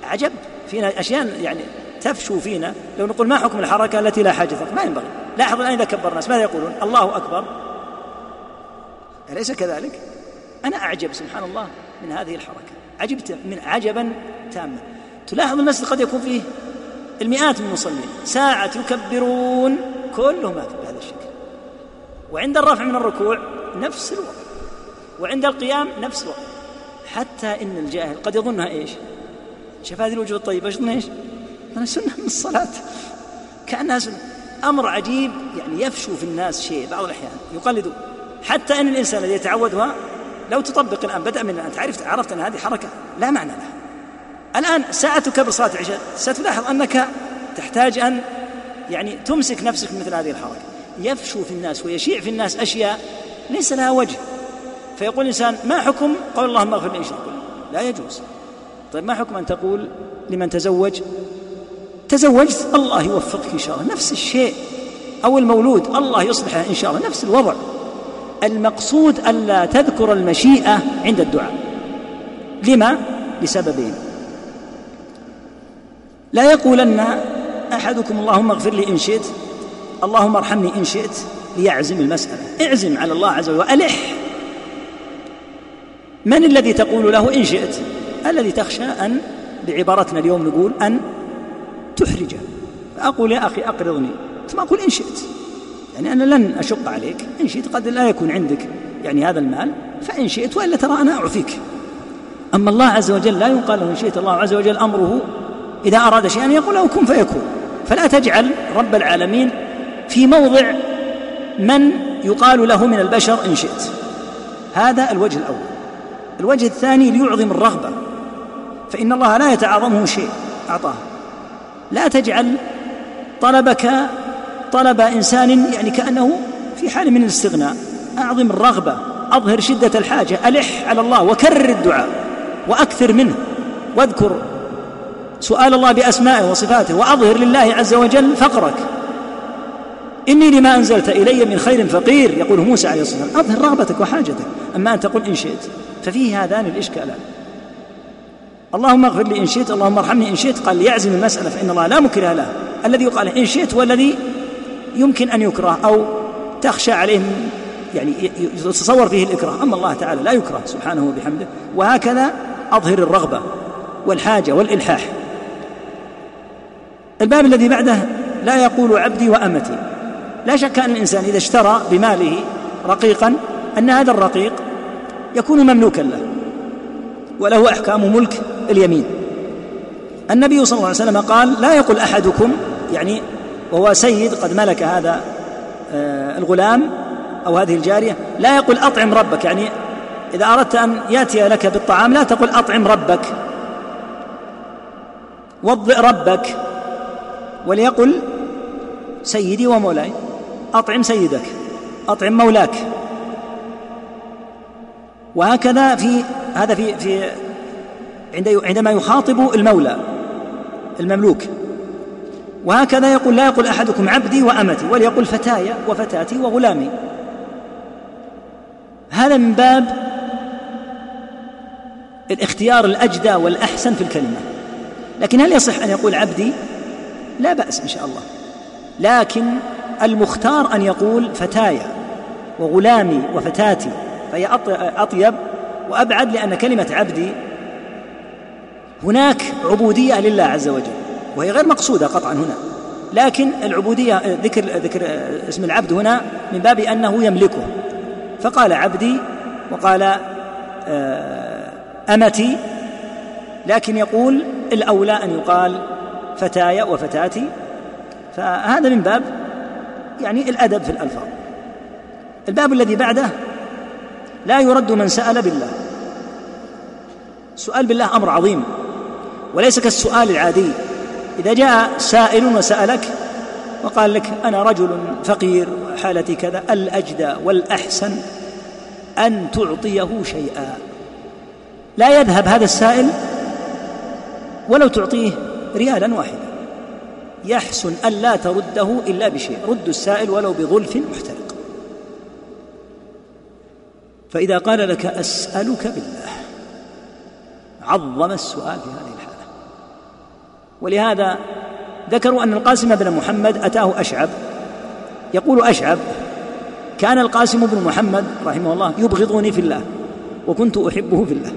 عجب. فينا أشياء يعني تفشو فينا لو نقول ما حكم الحركة التي لا حاجة ما ينبغي. لاحظ الآن إذا كبر الناس ماذا يقولون؟ الله أكبر. أليس كذلك؟ أنا أعجب سبحان الله من هذه الحركة. عجبت من عجبا تاما. تلاحظ المسجد قد يكون فيه المئات من المصلين. ساعة يكبرون كلهم بهذا الشكل. وعند الرفع من الركوع نفس الوضع. وعند القيام نفس الوضع. حتى إن الجاهل قد يظنها إيش؟ شاف هذه الوجوه الطيبة إيش إيش؟ أنا سنة من الصلاة. كأنها سنة. أمر عجيب يعني يفشو في الناس شيء بعض الأحيان. يقلدوا حتى أن الإنسان الذي يتعودها لو تطبق الآن بدأ من انت عرفت عرفت أن هذه حركة لا معنى لها. الآن ساعتك بصلاة العشاء ستلاحظ أنك تحتاج أن يعني تمسك نفسك مثل هذه الحركة. يفشو في الناس ويشيع في الناس أشياء ليس لها وجه. فيقول الإنسان ما حكم؟ قول اللهم اغفر لي لا يجوز. طيب ما حكم أن تقول لمن تزوج تزوجت الله يوفقك إن شاء الله. نفس الشيء. أو المولود الله يصلحه إن شاء الله. نفس الوضع. المقصود ألا تذكر المشيئة عند الدعاء. لما؟ لسببين. لا يقولن أحدكم اللهم اغفر لي إن شئت اللهم ارحمني إن شئت ليعزم المسألة. اعزم على الله عز وجل والح من الذي تقول له إن شئت؟ الذي تخشى أن بعبارتنا اليوم نقول أن تحرجه. فأقول يا أخي أقرضني ثم أقول إن شئت. يعني أنا لن أشق عليك. إن شئت قد لا يكون عندك يعني هذا المال فإن شئت وإلا ترى أنا أعفيك. أما الله عز وجل لا يقال له إن شئت الله عز وجل أمره إذا أراد شيئا يقول له كن فيكون. فلا تجعل رب العالمين في موضع من يقال له من البشر إن شئت. هذا الوجه الأول. الوجه الثاني ليعظم الرغبة. فإن الله لا يتعاظمه شيء. أعطاه. لا تجعل طلبك طلب إنسان يعني كأنه في حال من الاستغناء. أعظم الرغبة أظهر شدة الحاجة ألح على الله وكرر الدعاء وأكثر منه. واذكر سؤال الله بأسمائه وصفاته وأظهر لله عز وجل فقرك. إني لما أنزلت إلي من خير فقير يقول موسى عليه الصلاة والسلام. أظهر رغبتك وحاجتك. أما أن تقول إن شئت ففيه هذان الإشكالان. اللهم اغفر لي إن شئت اللهم ارحمني إن شئت. قال ليعزم المسألة فإن الله لا مكره له. الذي يقال إن شئت هو الذي يمكن أن يكره أو تخشى عليه يعني يتصور فيه الإكراه. أما الله تعالى لا يكره سبحانه وبحمده. وهكذا أظهر الرغبة والحاجة والإلحاح. الباب الذي بعده لا يقول عبدي وأمتي. لا شك أن الإنسان إذا اشترى بماله رقيقا أن هذا الرقيق يكون مملوكا له وله أحكام ملك اليمين. النبي صلى الله عليه وسلم قال لا يقول أحدكم يعني وهو سيد قد ملك هذا آه، الغلام أو هذه الجارية. لا يقول أطعم ربك يعني إذا أردت أن يأتي لك بالطعام لا تقل أطعم ربك. وضئ ربك وليقل سيدي ومولاي أطعم سيدك أطعم مولاك. وهكذا في هذا في في عندما يخاطب المولى المملوك. وهكذا يقول لا يقول أحدكم عبدي وأمتي وليقل فتاي وفتاتي وغلامي. هذا من باب الاختيار الأجدى والأحسن في الكلمة. لكن هل يصح أن يقول عبدي؟ لا بأس إن شاء الله. لكن المختار أن يقول فتاي وغلامي وفتاتي فهي أطيب وأبعد لأن كلمة عبدي هناك عبودية لله عز وجل. وهي غير مقصودة قطعا هنا. لكن العبودية ذكر ذكر اسم العبد هنا من باب أنه يملكه. فقال عبدي وقال آه، أمتي لكن يقول الأولى أن يقال فتاي وفتاتي. فهذا من باب يعني الأدب في الألفاظ. الباب الذي بعده لا يرد من سأل بالله. السؤال بالله أمر عظيم وليس كالسؤال العادي. إذا جاء سائل وسألك وقال لك أنا رجل فقير وحالتي كذا الأجدى والأحسن أن تعطيه شيئا. لا يذهب هذا السائل ولو تعطيه ريالا واحدا. يحسن أن لا ترده إلا بشيء. رد السائل ولو بظلف محترق. فإذا قال لك أسألك بالله عظم السؤال في هذه ولهذا ذكروا أن القاسم بن محمد أتاه أشعب. يقول أشعب كان القاسم بن محمد رحمه الله يبغضني في الله وكنت أحبه في الله.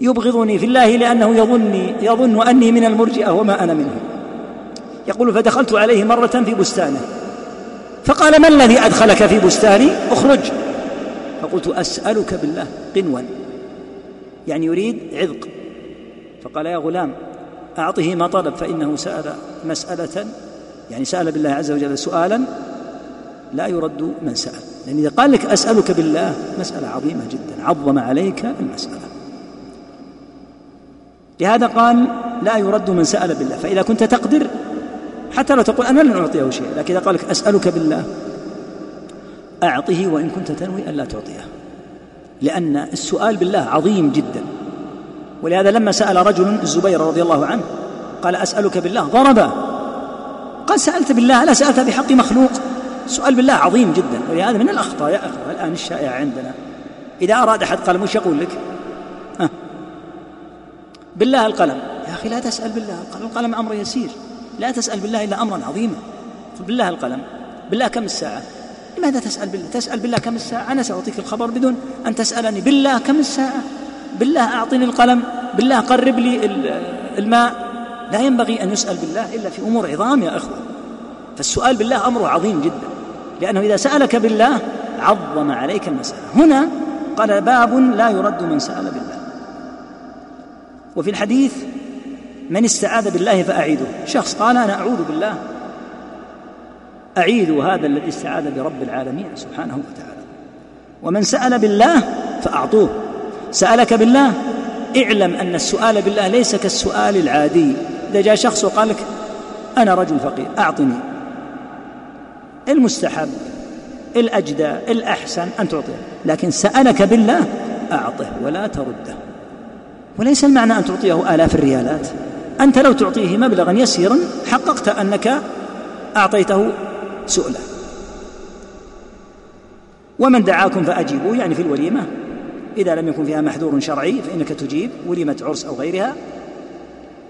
يبغضني في الله لأنه يظني يظن أني من المرجئة وما أنا منهم يقول فدخلت عليه مرة في بستانه فقال ما الذي أدخلك في بستاني؟ اخرج. فقلت أسألك بالله قنوا. يعني يريد عذق. فقال يا غلام أعطه ما طلب فإنه سأل مسألة يعني سأل بالله عز وجل سؤالا لا يرد من سأل. لأن إذا قال لك أسألك بالله مسألة عظيمة جدا عظم عليك المسألة. لهذا قال لا يرد من سأل بالله. فإذا كنت تقدر حتى لو تقول أنا لن أعطيه شيء لكن إذا قال لك أسألك بالله أعطه وإن كنت تنوي ألا تعطيه. لأن السؤال بالله عظيم جدا. ولهذا لما سأل رجل الزبير رضي الله عنه قال أسألك بالله. ضربه قال سألت بالله ألا سألت بحق مخلوق. السؤال بالله عظيم جدا ولهذا من الأخطاء يا أخوة الآن الشائعة عندنا. إذا أراد أحد قلم وش يقول لك؟ بالله القلم. يا أخي لا تسأل بالله القلم القلم أمر يسير. لا تسأل بالله إلا أمرا عظيما بالله القلم. بالله كم الساعة؟ لماذا تسأل بالله؟ تسأل بالله كم الساعة؟ أنا سأعطيك الخبر بدون أن تسألني. بالله كم الساعة؟ بالله أعطني القلم بالله قرب لي الماء. لا ينبغي أن يسأل بالله إلا في أمور عظام يا إخوة. فالسؤال بالله أمر عظيم جدا لأنه إذا سألك بالله عظم عليك المسألة. هنا قال باب لا يرد من سأل بالله. وفي الحديث من استعاذ بالله فأعيده. شخص قال أنا أعوذ بالله أعيد هذا الذي استعاذ برب العالمين سبحانه وتعالى. ومن سأل بالله فأعطوه. سألك بالله؟ اعلم أن السؤال بالله ليس كالسؤال العادي. إذا جاء شخص وقال لك أنا رجل فقير أعطني. المستحب الأجدى الأحسن أن تعطيه لكن سألك بالله أعطه ولا ترده. وليس المعنى أن تعطيه آلاف الريالات. أنت لو تعطيه مبلغا يسيرا حققت أنك أعطيته سؤلا. ومن دعاكم فأجيبوا يعني في الوليمة. إذا لم يكن فيها محذور شرعي فإنك تجيب وليمة عرس أو غيرها.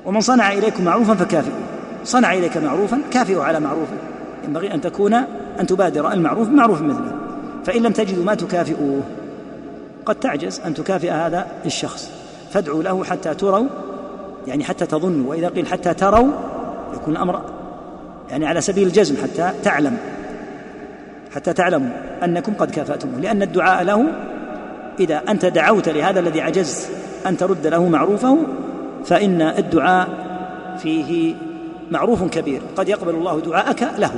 ومن صنع إليكم معروفا فكافئوه. صنع إليك معروفا كافئوا على معروفه. ينبغي أن تكون أن تبادر المعروف بمعروف مثله. فإن لم تجدوا ما تكافئوه. قد تعجز أن تكافئ هذا الشخص. فادعوا له حتى تروا يعني حتى تظنوا. وإذا قيل حتى تروا يكون الأمر يعني على سبيل الجزم حتى تعلم. حتى تعلموا أنكم قد كافأتموه. لأن الدعاء له إذا أنت دعوت لهذا الذي عجزت أن ترد له معروفه فإن الدعاء فيه معروف كبير. قد يقبل الله دعاءك له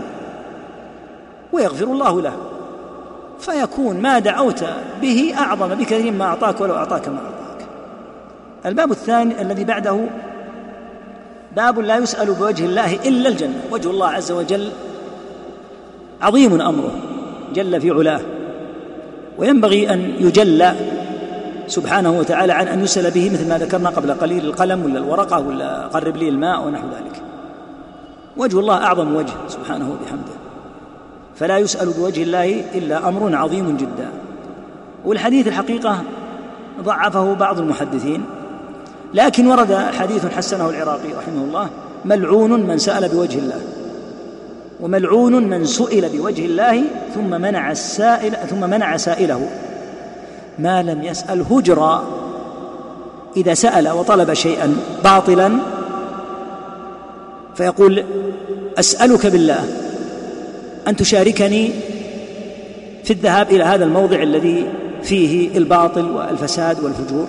ويغفر الله له. فيكون ما دعوت به أعظم بكثير ما أعطاك ولو أعطاك ما أعطاك. الباب الثاني الذي بعده باب لا يسأل بوجه الله إلا الجنة. وجه الله عز وجل عظيم أمره جل في علاه. وينبغي أن يجلى سبحانه وتعالى عن أن يسأل به مثل ما ذكرنا قبل قليل القلم ولا الورقة ولا قرب لي الماء ونحو ذلك. وجه الله أعظم وجه سبحانه وبحمده. فلا يسأل بوجه الله إلا أمر عظيم جدا. والحديث الحقيقة ضعفه بعض المحدثين لكن ورد حديث حسنه العراقي رحمه الله ملعون من سأل بوجه الله. وملعون من سئل بوجه الله ثم منع السائل ثم منع سائله. ما لم يسأل هجرا. إذا سأل وطلب شيئا باطلا فيقول أسألك بالله أن تشاركني في الذهاب إلى هذا الموضع الذي فيه الباطل والفساد والفجور.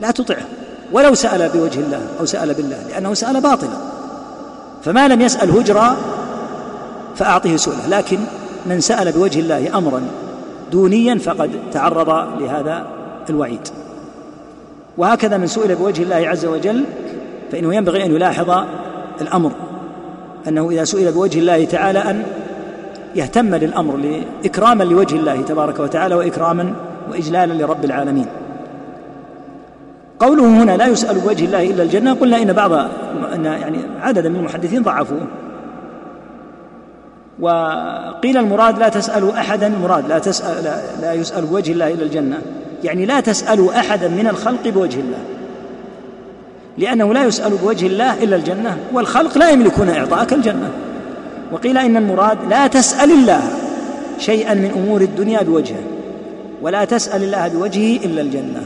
لا تطعه. ولو سأل بوجه الله أو سأل بالله لأنه سأل باطلا. فما لم يسأل هجرا فأعطه سؤله. لكن من سأل بوجه الله أمرا دونيا فقد تعرض لهذا الوعيد. وهكذا من سئل بوجه الله عز وجل فإنه ينبغي أن يلاحظ الأمر. أنه إذا سئل بوجه الله تعالى أن يهتم للأمر إكراما لوجه الله تبارك وتعالى وإكراما وإجلالا لرب العالمين. قوله هنا لا يسأل بوجه الله إلا الجنة قلنا إن بعض أن يعني عددا من المحدثين ضعفوه. وقيل المراد لا تسألوا أحدا مراد لا تسأل لا, يسأل بوجه الله إلا الجنة. يعني لا تسألوا أحدا من الخلق بوجه الله. لأنه لا يسأل بوجه الله إلا الجنة والخلق لا يملكون إعطاءك الجنة. وقيل إن المراد لا تسأل الله شيئا من أمور الدنيا بوجهه ولا تسأل الله بوجهه إلا الجنة.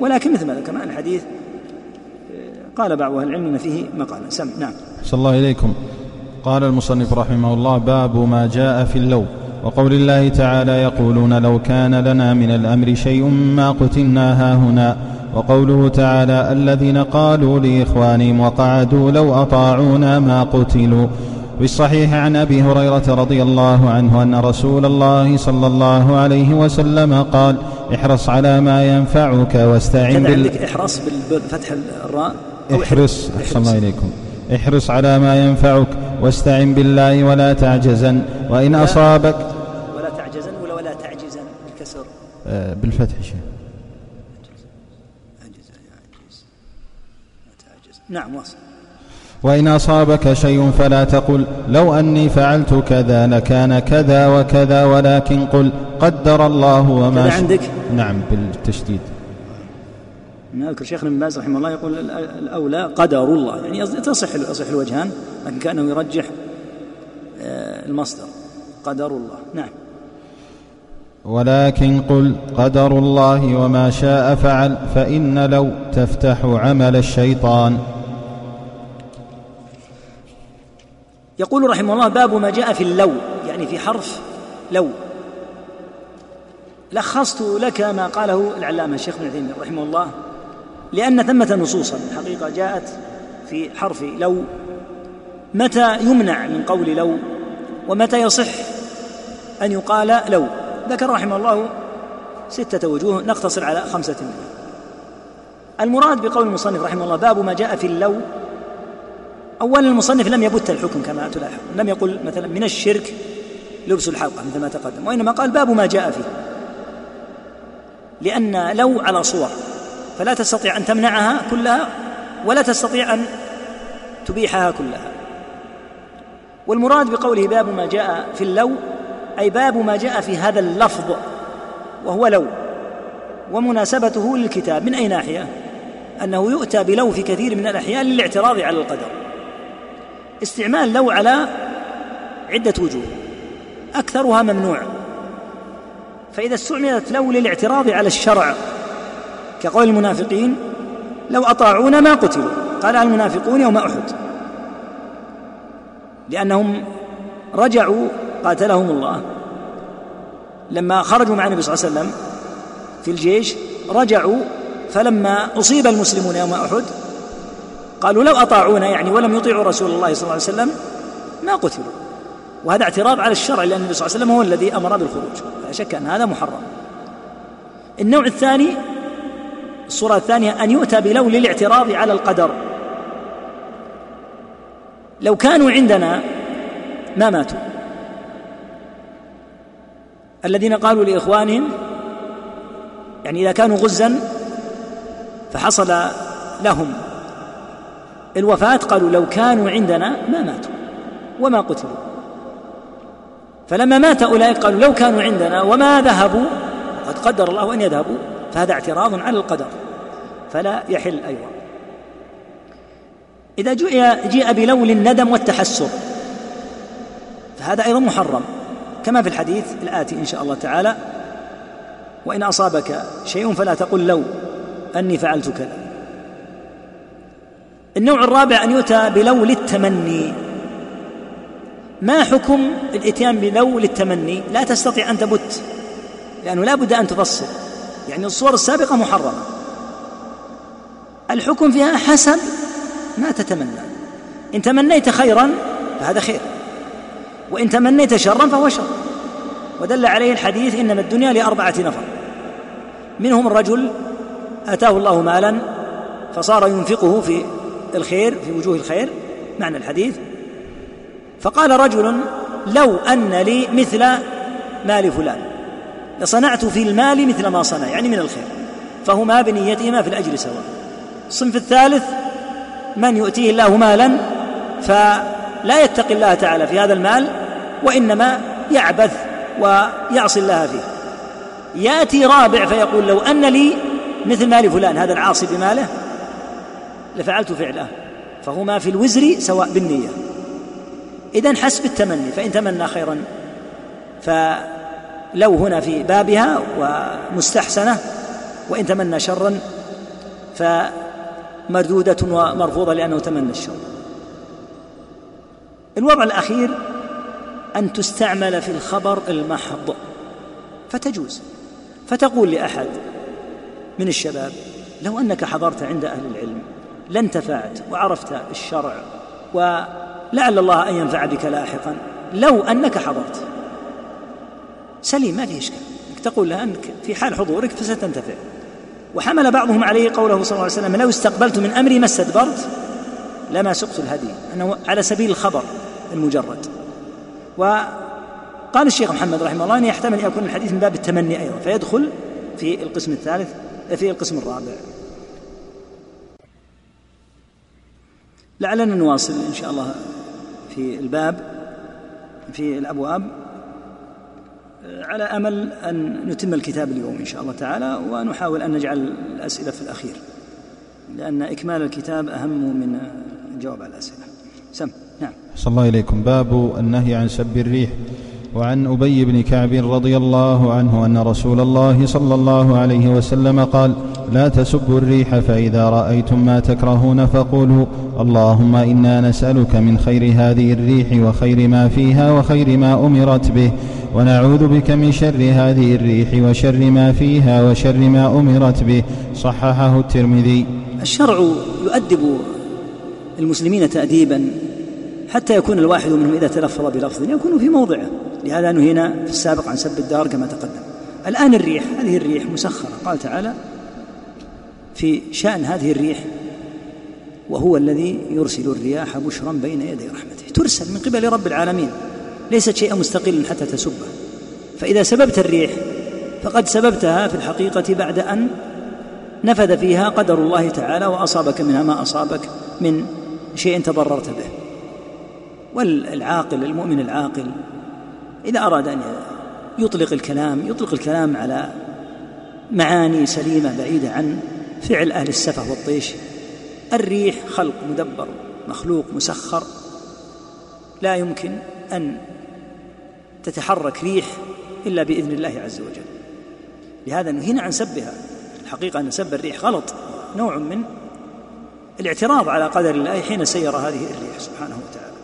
ولكن مثل ما ذكرنا الحديث قال بعض أهل العلم إن فيه مقالا. سم نعم. صلى الله إليكم قال المصنف رحمه الله باب ما جاء في اللو. وقول الله تعالى يقولون لو كان لنا من الأمر شيء ما قتلنا هاهنا. وقوله تعالى الذين قالوا لإخوانهم وقعدوا لو أطاعونا ما قتلوا. بالصحيح عن أبي هريرة رضي الله عنه أن رسول الله صلى الله عليه وسلم قال احرص على ما ينفعك واستعن بال عندك احرص بالفتح الراء؟ احرص أحسن الله إليكم. احرص على ما ينفعك. واستعن بالله ولا تعجزن. وإن أصابك ولا تعجزن ولا ولا تعجزن بالكسر. آه بالفتح شيء نعم واصل. وإن أصابك شيء فلا تقل لو أني فعلت كذا لكان كذا وكذا ولكن قل قدر الله وما عندك؟ نعم بالتشديد. أنا أذكر شيخنا ابن باز رحمه الله يقول الأولى قدر الله يعني تصح يصح الوجهان لكن كأنه يرجح آه، المصدر. قدر الله. نعم. ولكن قل قدر الله وما شاء فعل فإن لو تفتح عمل الشيطان. يقول رحمه الله باب ما جاء في اللو يعني في حرف لو. لخصت لك ما قاله العلامة الشيخ ابن عثيمين رحمه الله. لأن ثمة نصوصا. حقيقة جاءت في حرف لو. متى يمنع من قول لو؟ ومتى يصح أن يقال لو؟ ذكر رحمه الله ستة وجوه نقتصر على خمسة منها. المراد بقول المصنف رحمه الله باب ما جاء في اللو. أولا المصنف لم يبت الحكم كما تلاحظ. لم يقل مثلا من الشرك لبس الحلقة مثل ما تقدم. وإنما قال باب ما جاء فيه. لأن لو على صور. فلا تستطيع أن تمنعها كلها ولا تستطيع أن تبيحها كلها. والمراد بقوله باب ما جاء في اللو أي باب ما جاء في هذا اللفظ وهو لو ومناسبته للكتاب. من أي ناحية؟ أنه يؤتى بلو في كثير من الأحيان للاعتراض على القدر. استعمال لو على عدة وجوه أكثرها ممنوع. فإذا استعملت لو للاعتراض على الشرع كقول المنافقين لو أطاعونا ما قتلوا. قال المنافقون يوم أحد. لأنهم رجعوا قاتلهم الله. لما خرجوا مع النبي صلى الله عليه وسلم في الجيش رجعوا فلما أصيب المسلمون يوم أحد قالوا لو أطاعونا يعني ولم يطيعوا رسول الله صلى الله عليه وسلم ما قتلوا. وهذا اعتراض على الشرع لأن النبي صلى الله عليه وسلم هو الذي أمر بالخروج. لا شك أن هذا محرم. النوع الثاني الصورة الثانية أن يؤتى بلو للاعتراض على القدر. لو كانوا عندنا ما ماتوا. الذين قالوا لإخوانهم يعني إذا كانوا غزا فحصل لهم. الوفاة قالوا لو كانوا عندنا ما ماتوا وما قتلوا. فلما مات أولئك قالوا لو كانوا عندنا وما ذهبوا وقد قدر الله أن يذهبوا. فهذا اعتراض على القدر فلا يحل أيضا. إذا جيء جيء بلول الندم والتحسر فهذا أيضا محرم. كما في الحديث الآتي إن شاء الله تعالى وإن أصابك شيء فلا تقل لو أني فعلت كذا. النوع الرابع أن يؤتى بلو للتمني ما حكم الإتيان بلو للتمني لا تستطيع أن تبت لأنه لا بد أن تفصل. يعني الصور السابقة محرمة. الحكم فيها حسب ما تتمنى. إن تمنيت خيرا فهذا خير. وإن تمنيت شرا فهو شر. ودل عليه الحديث إنما الدنيا لأربعة نفر. منهم الرجل آتاه الله مالا فصار ينفقه في الخير في وجوه الخير معنى الحديث. فقال رجل لو أن لي مثل مال فلان. لصنعت في المال مثل ما صنع يعني من الخير. فهما بنيتهما في الأجر سواء. الصنف الثالث من يؤتيه الله مالا فلا يتقي الله تعالى في هذا المال وإنما يعبث ويعصي الله فيه. يأتي رابع فيقول لو أن لي مثل مال فلان هذا العاصي بماله لفعلت فعله. فهما في الوزر سواء بالنية. اذا حسب التمني فإن تمنى خيرا فلو هنا في بابها ومستحسنة وإن تمنى شرا فمردودة ومرفوضة لأنه تمنى الشر. الوضع الأخير أن تستعمل في الخبر المحض فتجوز. فتقول لأحد من الشباب لو أنك حضرت عند أهل العلم لانتفعت وعرفت الشرع ولعل الله أن ينفع بك لاحقا لو أنك حضرت سليم ما في إشكال. تقول له أنك في حال حضورك فستنتفع. وحمل بعضهم عليه قوله صلى الله عليه وسلم لو استقبلت من أمري ما استدبرت لما سقت الهدي. أنه على سبيل الخبر المجرد. وقال الشيخ محمد رحمه الله أن يحتمل أن يكون الحديث من باب التمني أيضا فيدخل في القسم الثالث في القسم الرابع. لعلنا نواصل إن شاء الله في الباب في الأبواب. على أمل أن نتم الكتاب اليوم إن شاء الله تعالى ونحاول أن نجعل الأسئلة في الأخير. لأن إكمال الكتاب أهم من الجواب على الأسئلة. سم نعم. صلى الله إليكم. باب النهي عن سب الريح. وعن أبي بن كعب رضي الله عنه أن رسول الله صلى الله عليه وسلم قال لا تسبوا الريح فإذا رأيتم ما تكرهون فقولوا اللهم إنا نسألك من خير هذه الريح وخير ما فيها وخير ما أمرت به ونعوذ بك من شر هذه الريح وشر ما فيها وشر ما أمرت به صححه الترمذي. الشرع يؤدب المسلمين تأديبا حتى يكون الواحد منهم إذا تلفظ بلفظ. يكون في موضعه لهذا نهينا في السابق عن سب الدار كما تقدم. الآن الريح. هذه الريح مسخرة. قال تعالى في شأن هذه الريح وهو الذي يرسل الرياح بشرا بين يدي رحمته. ترسل من قبل رب العالمين ليست شيئا مستقلا حتى تسبه. فإذا سببت الريح فقد سببتها في الحقيقة بعد أن نفذ فيها قدر الله تعالى وأصابك منها ما أصابك من شيء تضررت به. والعاقل المؤمن العاقل إذا أراد أن يطلق الكلام يطلق الكلام على معاني سليمة بعيدة عن فعل أهل السفه والطيش. الريح خلق مدبر مخلوق مسخر. لا يمكن أن تتحرك ريح إلا بإذن الله عز وجل. لهذا نهينا عن سبها. الحقيقة أن سب الريح غلط نوع من الاعتراض على قدر الله حين سير هذه الريح سبحانه وتعالى.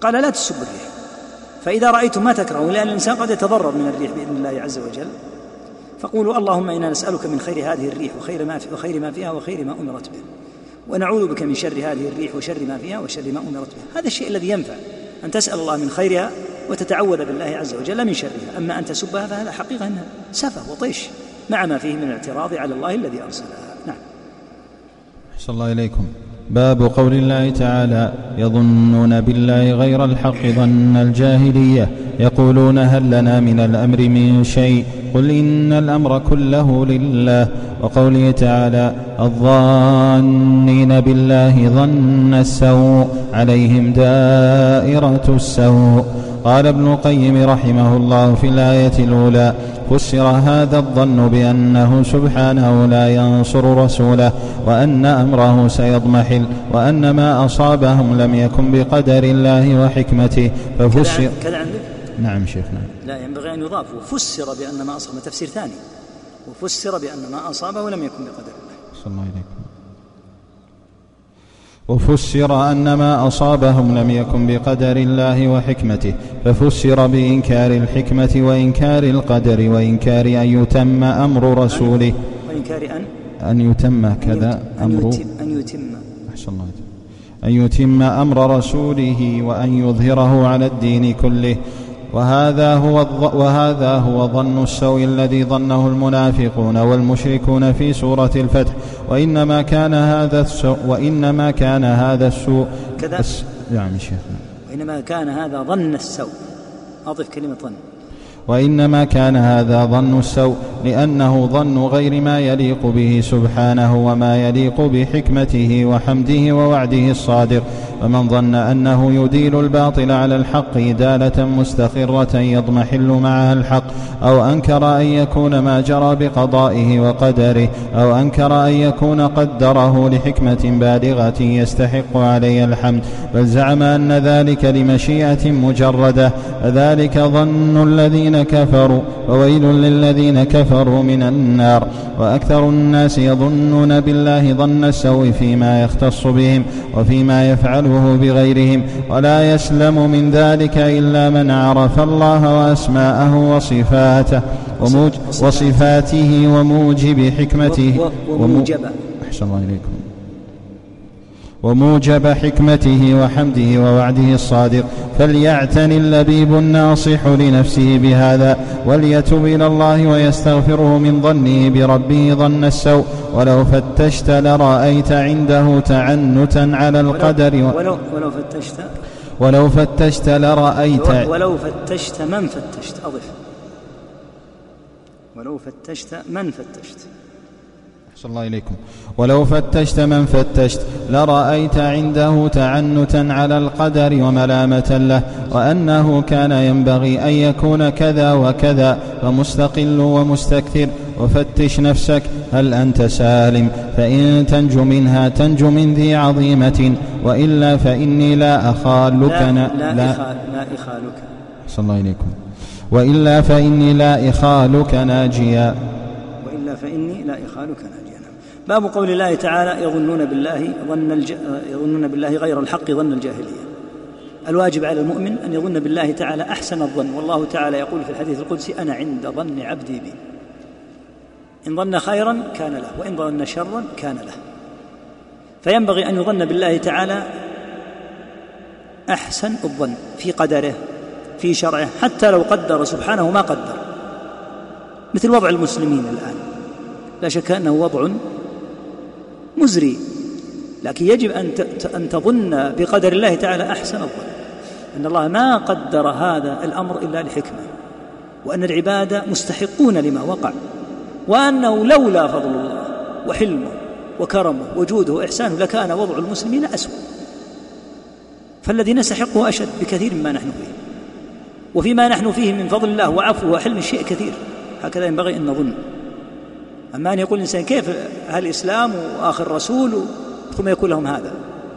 قال لا تسبوا الريح. فإذا رأيتم ما تكرهون لأن الإنسان قد يتضرر من الريح بإذن الله عز وجل. فقولوا اللهم إنا نسألك من خير هذه الريح وخير ما وخير ما فيها وخير ما أمرت به. ونعوذ بك من شر هذه الريح وشر ما فيها وشر ما أمرت به. هذا الشيء الذي ينفع أن تسأل الله من خيرها وتتعوذ بالله عز وجل من شرها. أما أن تسبها فهذا حقيقة أنها سفه وطيش مع ما فيه من الاعتراض على الله الذي أرسلها. نعم. أحسن الله إليكم. باب قول الله تعالى يظنون بالله غير الحق ظن الجاهلية. يقولون هل لنا من الأمر من شيء؟ قل إن الأمر كله لله. وقوله تعالى الظانين بالله ظن السوء عليهم دائرة السوء. قال ابن القيم رحمه الله في الآية الأولى فسر هذا الظن بأنه سبحانه لا ينصر رسوله وأن أمره سيضمحل وأن ما أصابهم لم يكن بقدر الله وحكمته. ففسر كذا عندك؟ نعم شيخنا لا ينبغي أن يضاف وفسر بأن ما أصاب تفسير ثاني. وفسر بأن ما أصابه لم يكن بقدر. الله صلى الله عليكم وفسر أن ما أصابهم لم يكن بقدر الله وحكمته ففسر بإنكار الحكمة وإنكار القدر وإنكار أن يتم أمر رسوله. وإنكار أن؟ أن يتم كذا أمر. أن يتم. أحسن الله أن يتم أمر رسوله وأن يظهره على الدين كله. وهذا هو وهذا هو ظن السوء الذي ظنه المنافقون والمشركون في سورة الفتح. وإنما كان هذا السوء وإنما كان هذا السوء. كذا؟ نعم شيخ. وإنما كان هذا ظن السوء. أضف كلمة ظن. وإنما كان هذا ظن السوء لأنه ظن غير ما يليق به سبحانه وما يليق بحكمته وحمده ووعده الصادق. فمن ظن أنه يديل الباطل على الحق إدالة مستقره يضمحل معها الحق أو أنكر أن يكون ما جرى بقضائه وقدره أو أنكر أن يكون قدره لحكمة بالغة يستحق عليه الحمد. بل زعم أن ذلك لمشيئة مجردة فذلك ظن الذين كفروا وويل للذين كفروا من النار. وأكثر الناس يظنون بالله ظن السوء فيما يختص بهم وفيما يفعله بغيرهم ولا يسلم من ذلك إلا من عرف الله وأسماءه وصفاته وموج وصفاته وموجب حكمته. وموجب أحسن الله إليكم. وموجب حكمته وحمده ووعده الصادق فليعتني اللبيب الناصح لنفسه بهذا وليتب إلى الله ويستغفره من ظنه بربه ظن السوء ولو فتشت لرأيت عنده تعنتا على القدر ولو, ولو فتشت؟ ولو فتشت لرأيت ولو فتشت من فتشت؟ أضف. ولو فتشت من فتشت؟ صلى الله إليكم ولو فتشت من فتشت لرأيت عنده تعنتا على القدر وملامة له وأنه كان ينبغي أن يكون كذا وكذا فمستقل ومستكثر. وفتش نفسك هل أنت سالم؟ فإن تنجو منها تنجو من ذي عظيمة. وإلا فإني لا أخالك لا, لا, لا, لا. إخالك. صلى الله إليكم وإلا فإني لا إخالك ناجيا. وإلا فإني لا إخالك ناجيا. باب قول الله تعالى يظنون بالله ظن الج... يظنون بالله غير الحق ظن الجاهلية. الواجب على المؤمن أن يظن بالله تعالى أحسن الظن. والله تعالى يقول في الحديث القدسي أنا عند ظن عبدي بي. إن ظن خيرا كان له وإن ظن شرا كان له. فينبغي أن يظن بالله تعالى أحسن الظن في قدره في شرعه حتى لو قدر سبحانه ما قدر. مثل وضع المسلمين الآن. لا شك أنه وضع مزري. لكن يجب أن أن تظن بقدر الله تعالى أحسن الظن. أن الله ما قدر هذا الأمر إلا لحكمة. وأن العباد مستحقون لما وقع. وأنه لولا فضل الله وحلمه وكرمه وجوده وإحسانه لكان وضع المسلمين أسوأ. فالذي نستحقه أشد بكثير مما نحن فيه. وفيما نحن فيه من فضل الله وعفوه وحلم الشيء كثير. هكذا ينبغي أن نظن. أما أن يقول الإنسان كيف هل إسلام وآخر رسول ثم يقول لهم هذا؟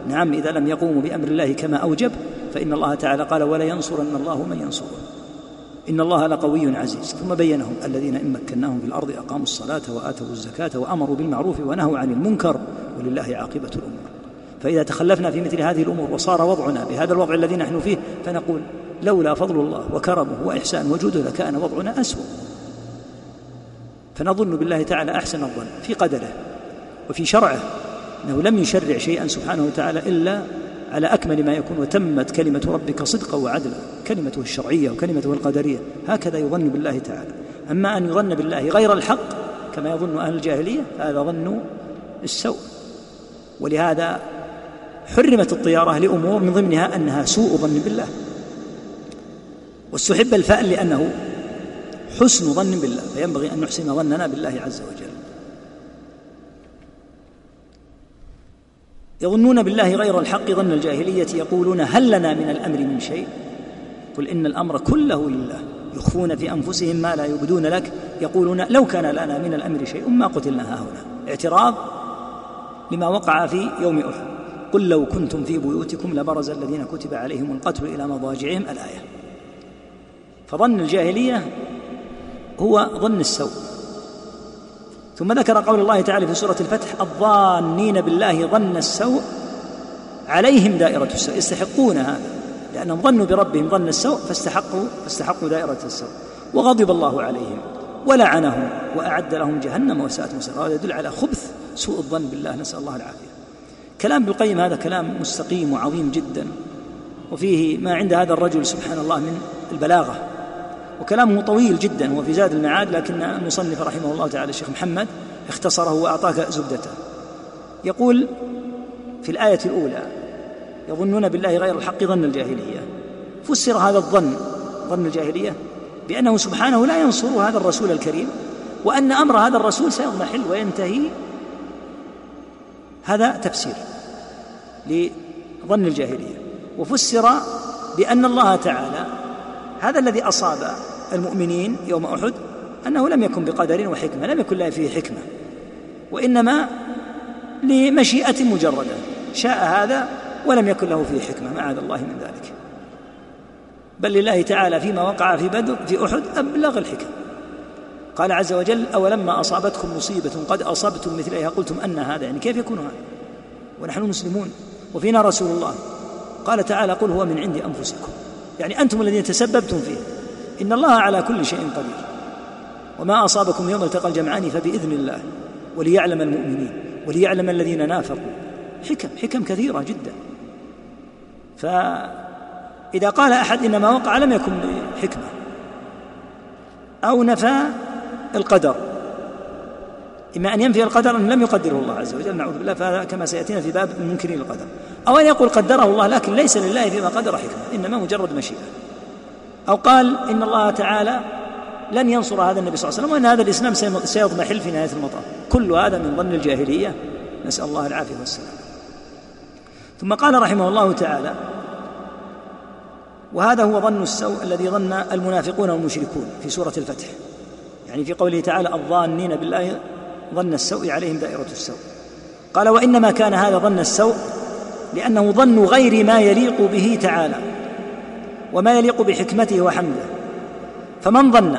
نعم إذا لم يقوموا بأمر الله كما أوجب فإن الله تعالى قال ولا ينصرن الله من ينصره. إن الله لقوي عزيز. ثم بينهم الذين إن مكناهم في الأرض أقاموا الصلاة وآتوا الزكاة وأمروا بالمعروف ونهوا عن المنكر ولله عاقبة الأمور. فإذا تخلفنا في مثل هذه الأمور وصار وضعنا بهذا الوضع الذي نحن فيه فنقول لولا فضل الله وكرمه وإحسان وجوده لكان وضعنا أسوأ. فنظن بالله تعالى أحسن الظن في قدره وفي شرعه إنه لم يشرع شيئا سبحانه وتعالى إلا على أكمل ما يكون وتمت كلمة ربك صدقا وعدلا كلمته الشرعية وكلمته القدرية هكذا يظن بالله تعالى. أما أن يظن بالله غير الحق كما يظن أهل الجاهلية فهذا ظن السوء. ولهذا حرمت الطيارة لأمور من ضمنها أنها سوء ظن بالله. واستحب الفأل لأنه حسن ظن بالله فينبغي أن نحسن ظننا بالله عز وجل. يظنون بالله غير الحق ظن الجاهلية يقولون هل لنا من الأمر من شيء؟ قل إن الأمر كله لله يخفون في أنفسهم ما لا يبدون لك يقولون لو كان لنا من الأمر شيء ما قتلنا هنا. اعتراض لما وقع في يوم أحد. قل لو كنتم في بيوتكم لبرز الذين كتب عليهم القتل إلى مضاجعهم الآية. فظن الجاهلية هو ظن السوء. ثم ذكر قول الله تعالى في سورة الفتح الظانين بالله ظن السوء عليهم دائرة السوء. يستحقون هذا لأنهم ظنوا بربهم ظن السوء فاستحقوا فاستحقوا دائرة السوء. وغضب الله عليهم ولعنهم وأعد لهم جهنم وساءت مصيرا هذا يدل على خبث سوء الظن بالله. نسأل الله العافية. كلام ابن القيم هذا كلام مستقيم وعظيم جدا وفيه ما عند هذا الرجل سبحان الله من البلاغة. وكلامه طويل جدا هو في زاد المعاد لكن المصنف رحمه الله تعالى الشيخ محمد اختصره وأعطاك زبدته. يقول في الآية الأولى يظنون بالله غير الحق ظن الجاهلية. فسر هذا الظن ظن الجاهلية بأنه سبحانه لا ينصر هذا الرسول الكريم وأن أمر هذا الرسول سيضمحل وينتهي. هذا تفسير لظن الجاهلية. وفسر بأن الله تعالى هذا الذي أصاب المؤمنين يوم أحد أنه لم يكن بقدر وحكمة لم يكن له فيه حكمة وإنما لمشيئة مجردة. شاء هذا ولم يكن له فيه حكمة معاذ الله من ذلك. بل لله تعالى فيما وقع في بدر في أحد أبلغ الحكم. قال عز وجل أولما أصابتكم مصيبة قد أصبتم مثلها قلتم أن هذا يعني كيف يكون هذا؟ ونحن مسلمون وفينا رسول الله. قال تعالى قل هو من عند أنفسكم. يعني أنتم الذين تسببتم فيه. إن الله على كل شيء قدير. وما أصابكم يوم التقى الجمعان فبإذن الله وليعلم المؤمنين وليعلم الذين نافقوا. حكم حكم كثيرة جدا. فإذا قال أحد إن ما وقع لم يكن حكمة أو نفى القدر. إما أن ينفي القدر أن لم يقدره الله عز وجل نعوذ بالله فهذا كما سيأتينا في باب المنكرين القدر. أو أن يقول قدره الله لكن ليس لله فيما قدر حكمة إنما مجرد مشيئة. أو قال إن الله تعالى لن ينصر هذا النبي صلى الله عليه وسلم وأن هذا الإسلام سيضمحل في نهاية المطاف. كل هذا من ظن الجاهلية. نسأل الله العافية والسلام. ثم قال رحمه الله تعالى وهذا هو ظن السوء الذي ظن المنافقون والمشركون في سورة الفتح. يعني في قوله تعالى الظانين بالله ظن السوء عليهم دائرة السوء. قال وإنما كان هذا ظن السوء لأنه ظن غير ما يليق به تعالى وما يليق بحكمته وحمده. فمن ظن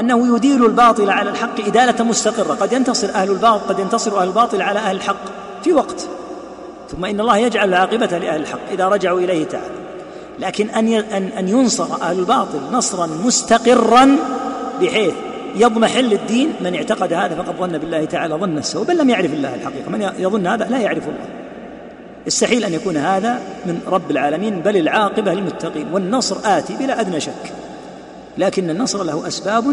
أنه يديل الباطل على الحق إدالة مستقرة قد ينتصر أهل الباطل قد ينتصر أهل الباطل على أهل الحق في وقت. ثم إن الله يجعل العاقبة لأهل الحق إذا رجعوا إليه تعالى. لكن أن أن ينصر أهل الباطل نصرا مستقرا بحيث يضمحل الدين من اعتقد هذا فقد ظن بالله تعالى ظن السوء بل لم يعرف الله الحقيقة. من يظن هذا لا يعرف الله. يستحيل أن يكون هذا من رب العالمين بل العاقبة للمتقين. والنصر آتي بلا أدنى شك. لكن النصر له أسباب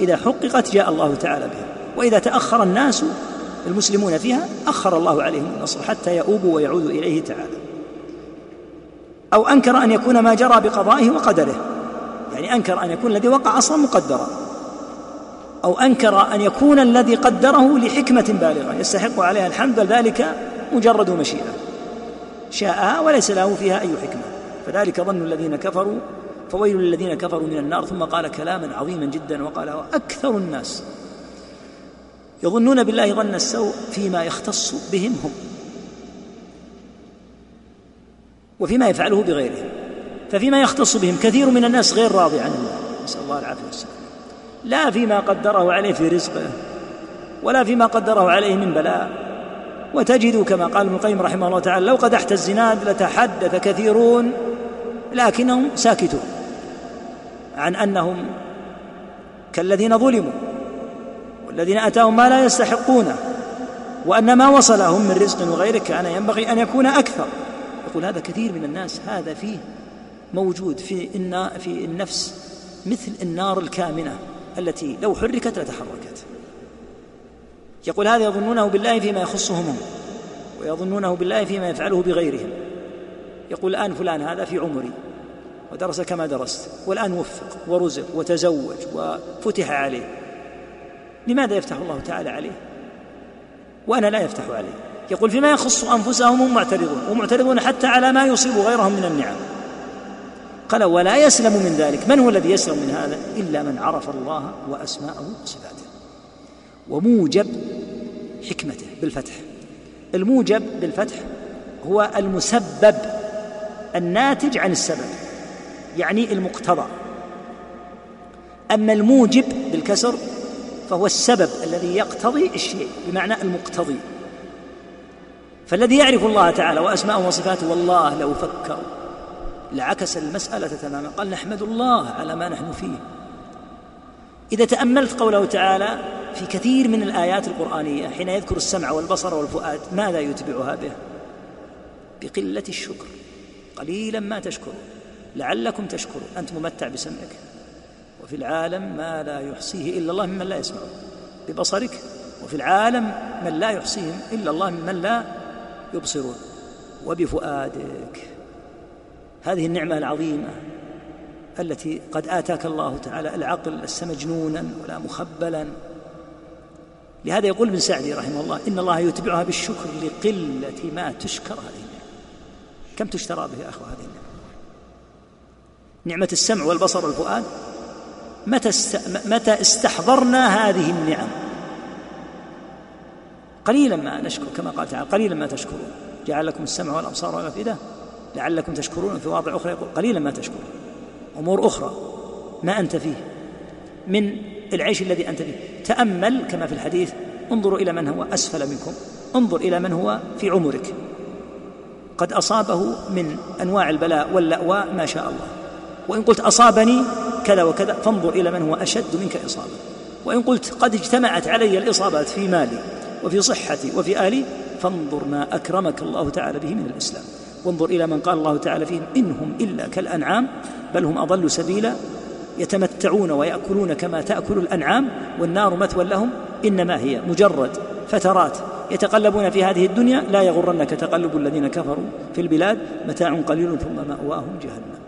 إذا حققت جاء الله تعالى بها. وإذا تأخر الناس المسلمون فيها أخر الله عليهم النصر حتى يؤوبوا ويعودوا إليه تعالى. أو أنكر أن يكون ما جرى بقضائه وقدره. يعني أنكر أن يكون الذي وقع أصلا مقدرا. أو أنكر أن يكون الذي قدره لحكمة بالغة. يستحق عليها الحمد ذلك مجرد مشيئة. شاءها وليس له فيها أي حكمة. فذلك ظن الذين كفروا فويل للذين كفروا من النار. ثم قال كلاما عظيما جدا وقال أكثر الناس يظنون بالله ظن السوء فيما يختص بهم هم وفيما يفعله بغيرهم ففيما يختص بهم. كثير من الناس غير راضي عن الله نسأل الله العافية والسلام. لا فيما قدره عليه في رزقه ولا فيما قدره عليه من بلاء. وتجد كما قال ابن القيم رحمه الله تعالى لو قدحت الزناد لتحدث كثيرون لكنهم ساكتون عن أنهم كالذين ظلموا والذين أتاهم ما لا يستحقونه وأن ما وصلهم من رزق وغيره كان ينبغي أن يكون أكثر. يقول هذا كثير من الناس هذا فيه موجود في في النفس مثل النار الكامنة. التي لو حركت لتحركت. يقول هذا يظنونه بالله فيما يخصهم هم ويظنونه بالله فيما يفعله بغيرهم. يقول الآن فلان هذا في عمري ودرس كما درست والآن وفق ورزق وتزوج وفتح عليه. لماذا يفتح الله تعالى عليه؟ وأنا لا يفتح عليه. يقول فيما يخص أنفسهم هم معترضون ومعترضون حتى على ما يصيب غيرهم من النعم. قال ولا يسلم من ذلك. من هو الذي يسلم من هذا؟ إلا من عرف الله وأسماءه وصفاته. وموجب حكمته بالفتح. الموجب بالفتح هو المسبب الناتج عن السبب يعني المقتضى. أما الموجب بالكسر فهو السبب الذي يقتضي الشيء بمعنى المقتضي. فالذي يعرف الله تعالى وأسماءه وصفاته والله لو فكر لعكس المسألة تماما. قال نحمد الله على ما نحن فيه. إذا تأملت قوله تعالى في كثير من الآيات القرآنية حين يذكر السمع والبصر والفؤاد ماذا يتبعها به؟ بقلة الشكر. قليلا ما تشكرون لعلكم تشكرون. أنت ممتع بسمعك. وفي العالم ما لا يحصيه إلا الله ممن لا يسمع ببصرك. وفي العالم من لا يحصيهم إلا الله ممن لا يبصرون. وبفؤادك. هذه النعمة العظيمة التي قد آتاك الله تعالى العقل لست مجنونا ولا مخبلا. لهذا يقول ابن سعدي رحمه الله إن الله يتبعها بالشكر لقلة ما تشكر هذه النعمة. كم تشترى به يا أخوة هذه النعمة؟ نعمة السمع والبصر والفؤاد. متى متى استحضرنا هذه النعم؟ قليلا ما نشكر كما قال تعالى قليلا ما تشكرون. جعل لكم السمع والأبصار والأفئدة. لعلكم تشكرون في واضع أخرى يقول قليلا ما تشكرون. أمور أخرى ما أنت فيه من العيش الذي أنت فيه. تأمل كما في الحديث انظروا إلى من هو أسفل منكم انظر إلى من هو في عمرك. قد أصابه من أنواع البلاء واللأواء ما شاء الله. وإن قلت أصابني كذا وكذا فانظر إلى من هو أشد منك إصابة. وإن قلت قد اجتمعت علي الإصابات في مالي وفي صحتي وفي آلي فانظر ما أكرمك الله تعالى به من الإسلام. وانظر إلى من قال الله تعالى فيهم إنهم إلا كالأنعام بل هم أضل سبيلا يتمتعون ويأكلون كما تأكل الأنعام والنار مثوى لهم إنما هي مجرد فترات يتقلبون في هذه الدنيا لا يغرنك تقلب الذين كفروا في البلاد متاع قليل ثم مأواهم جهنم.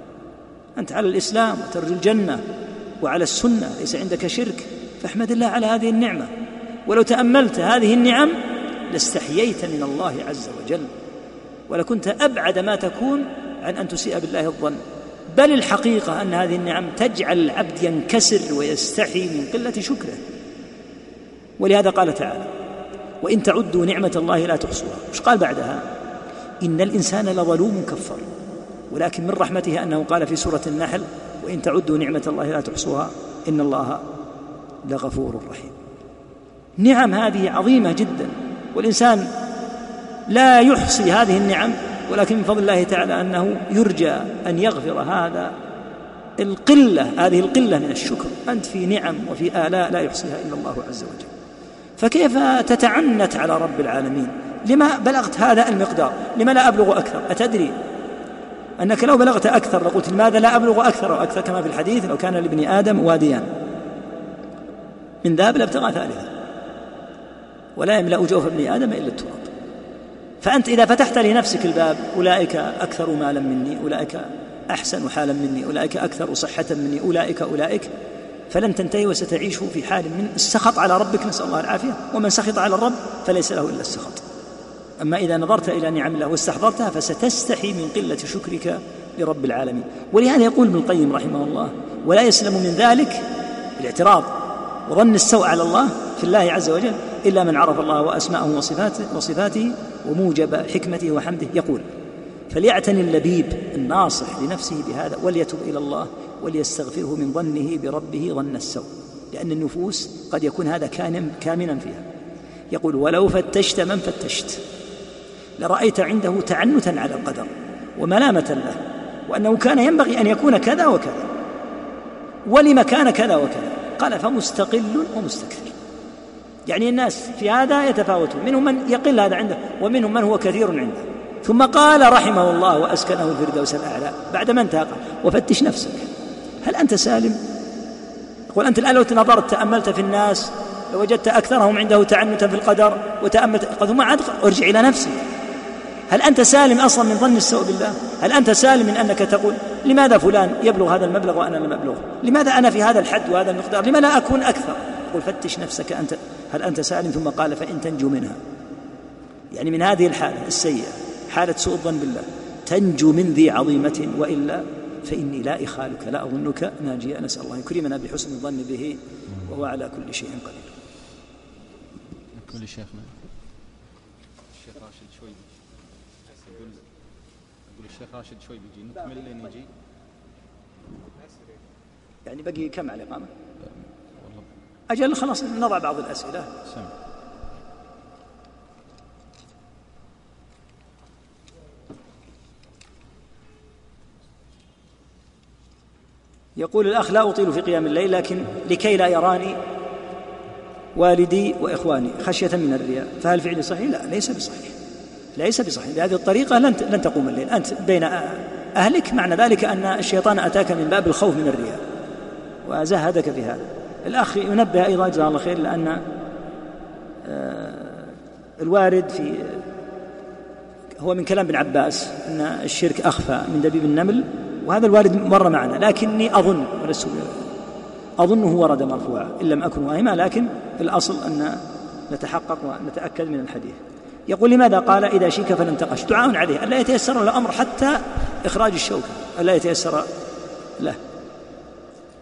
أنت على الإسلام وترجو الجنة وعلى السنة ليس عندك شرك فاحمد الله على هذه النعمة. ولو تأملت هذه النعم لاستحييت من الله عز وجل. ولكنت أبعد ما تكون عن أن تسيء بالله الظن. بل الحقيقة أن هذه النعم تجعل العبد ينكسر ويستحي من قلة شكره. ولهذا قال تعالى وإن تعدوا نعمة الله لا تحصوها. وش قال بعدها؟ إن الإنسان لظلوم كفر ولكن من رحمته أنه قال في سورة النحل وإن تعدوا نعمة الله لا تحصوها إن الله لغفور رحيم. نعم هذه عظيمة جدا. والإنسان لا يحصي هذه النعم ولكن من فضل الله تعالى أنه يرجى أن يغفر هذا القلة هذه القلة من الشكر. أنت في نعم وفي آلاء لا يحصيها إلا الله عز وجل. فكيف تتعنت على رب العالمين؟ لما بلغت هذا المقدار؟ لما لا أبلغ أكثر؟ أتدري أنك لو بلغت أكثر لقلت لماذا لا أبلغ أكثر وأكثر كما في الحديث لو كان لابن آدم واديان. من ذهب لابتغى ثالثا ولا يملأ جوف ابن آدم إلا التراب. فأنت إذا فتحت لنفسك الباب أولئك أكثر مالا مني أولئك أحسن حالا مني أولئك أكثر صحة مني أولئك أولئك. فلن تنتهي وستعيش في حال من السخط على ربك نسأل الله العافية. ومن سخط على الرب فليس له إلا السخط. أما إذا نظرت إلى نعم الله واستحضرتها فستستحي من قلة شكرك لرب العالمين. ولهذا يقول ابن القيم رحمه الله ولا يسلم من ذلك الاعتراض وظن السوء على الله في الله عز وجل. إلا من عرف الله وأسماءه وصفاته, وصفاته وموجب حكمته وحمده يقول فليعتني اللبيب الناصح لنفسه بهذا وليتب إلى الله وليستغفره من ظنه بربه ظن السوء. لأن النفوس قد يكون هذا كامنا فيها. يقول ولو فتشت من فتشت لرأيت عنده تعنتا على القدر وملامة له وأنه كان ينبغي أن يكون كذا وكذا ولم كان كذا وكذا. قال فمستقل ومستكثر. يعني الناس في هذا يتفاوتون. منهم من يقل هذا عنده ومنهم من هو كثير عنده. ثم قال رحمه الله وأسكنه الفردوس الأعلى. بعد ما انتهى وفتش نفسك. هل أنت سالم؟ يقول أنت الآن لو نظرت تأملت في الناس لوجدت أكثرهم عنده تعنتا في القدر وتأملت ثم عاد أرجع إلى نفسك هل أنت سالم أصلا من ظن السوء بالله؟ هل أنت سالم من أنك تقول لماذا فلان يبلغ هذا المبلغ وأنا لم أبلغه؟ لماذا أنا في هذا الحد وهذا المقدار؟ لما لا أكون أكثر؟ قل فتش نفسك أنت هل أنت سالم؟ ثم قال فإن تنجو منها. يعني من هذه الحالة السيئة حالة سوء الظن بالله تنجو من ذي عظيمة وإلا فإني لا إخالك لا أظنك ناجيا نسأل الله يكرمنا بحسن الظن به وهو على كل شيء قدير. كل شيخنا الشيخ راشد شوي. يقول يقول الشيخ راشد شوي بيجي. نكمل لين يجي. يعني بقي كم على الإقامة؟ أجل خلاص نضع بعض الأسئلة. سمع. يقول الأخ لا أطيل في قيام الليل لكن لكي لا يراني والدي وإخواني خشية من الرياء. فهل فعلي صحيح؟ لا ليس بصحيح. ليس بصحيح. بهذه الطريقة لن لن تقوم الليل. أنت بين أهلك معنى ذلك أن الشيطان أتاك من باب الخوف من الرياء. وزهدك في هذا. الأخ ينبه أيضا جزاه الله خير لأن آه، الوارد في هو من كلام ابن عباس أن الشرك أخفى من دبيب النمل وهذا الوارد مر معنا لكني أظن ولست أظنه ورد مرفوعا إن لم أكن واهما لكن الأصل أن نتحقق ونتأكد من الحديث. يقول لماذا؟ قال إذا شيك فلانتقش. دعاء عليه ألا يتيسر له الأمر حتى إخراج الشوكة ألا يتيسر له.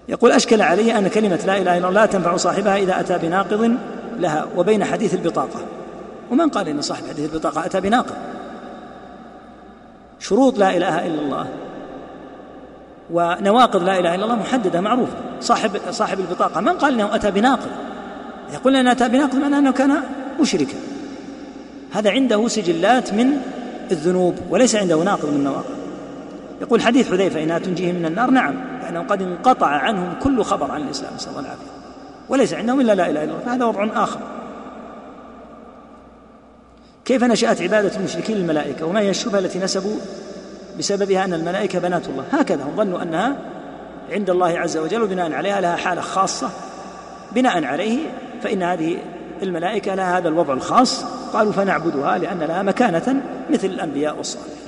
يقول أشكل علي أن كلمة لا إله إلا الله لا تنفع صاحبها إذا أتى بناقض لها وبين حديث البطاقة. ومن قال إن صاحب حديث البطاقة أتى بناقض؟ شروط لا إله إلا الله ونواقض لا إله إلا الله محددة معروفة. صاحب صاحب البطاقة من قال إنه أتى بناقض؟ يقول انه أتى بناقض معناه إنه كان مشركا. هذا عنده سجلات من الذنوب وليس عنده ناقض من النواقض. يقول حديث حذيفة إنها تنجيه من النار. نعم لأنه قد انقطع عنهم كل خبر عن الإسلام نسأل الله العافية. وليس عندهم إلا لا إله إلا الله فهذا وضع آخر. كيف نشأت عبادة المشركين للملائكة؟ وما هي الشبهة التي نسبوا بسببها أن الملائكة بنات الله؟ هكذا هم ظنوا أنها عند الله عز وجل وبناء عليها لها حالة خاصة. بناء عليه فإن هذه الملائكة لها هذا الوضع الخاص. قالوا فنعبدها لأن لها مكانة مثل الأنبياء والصالحين.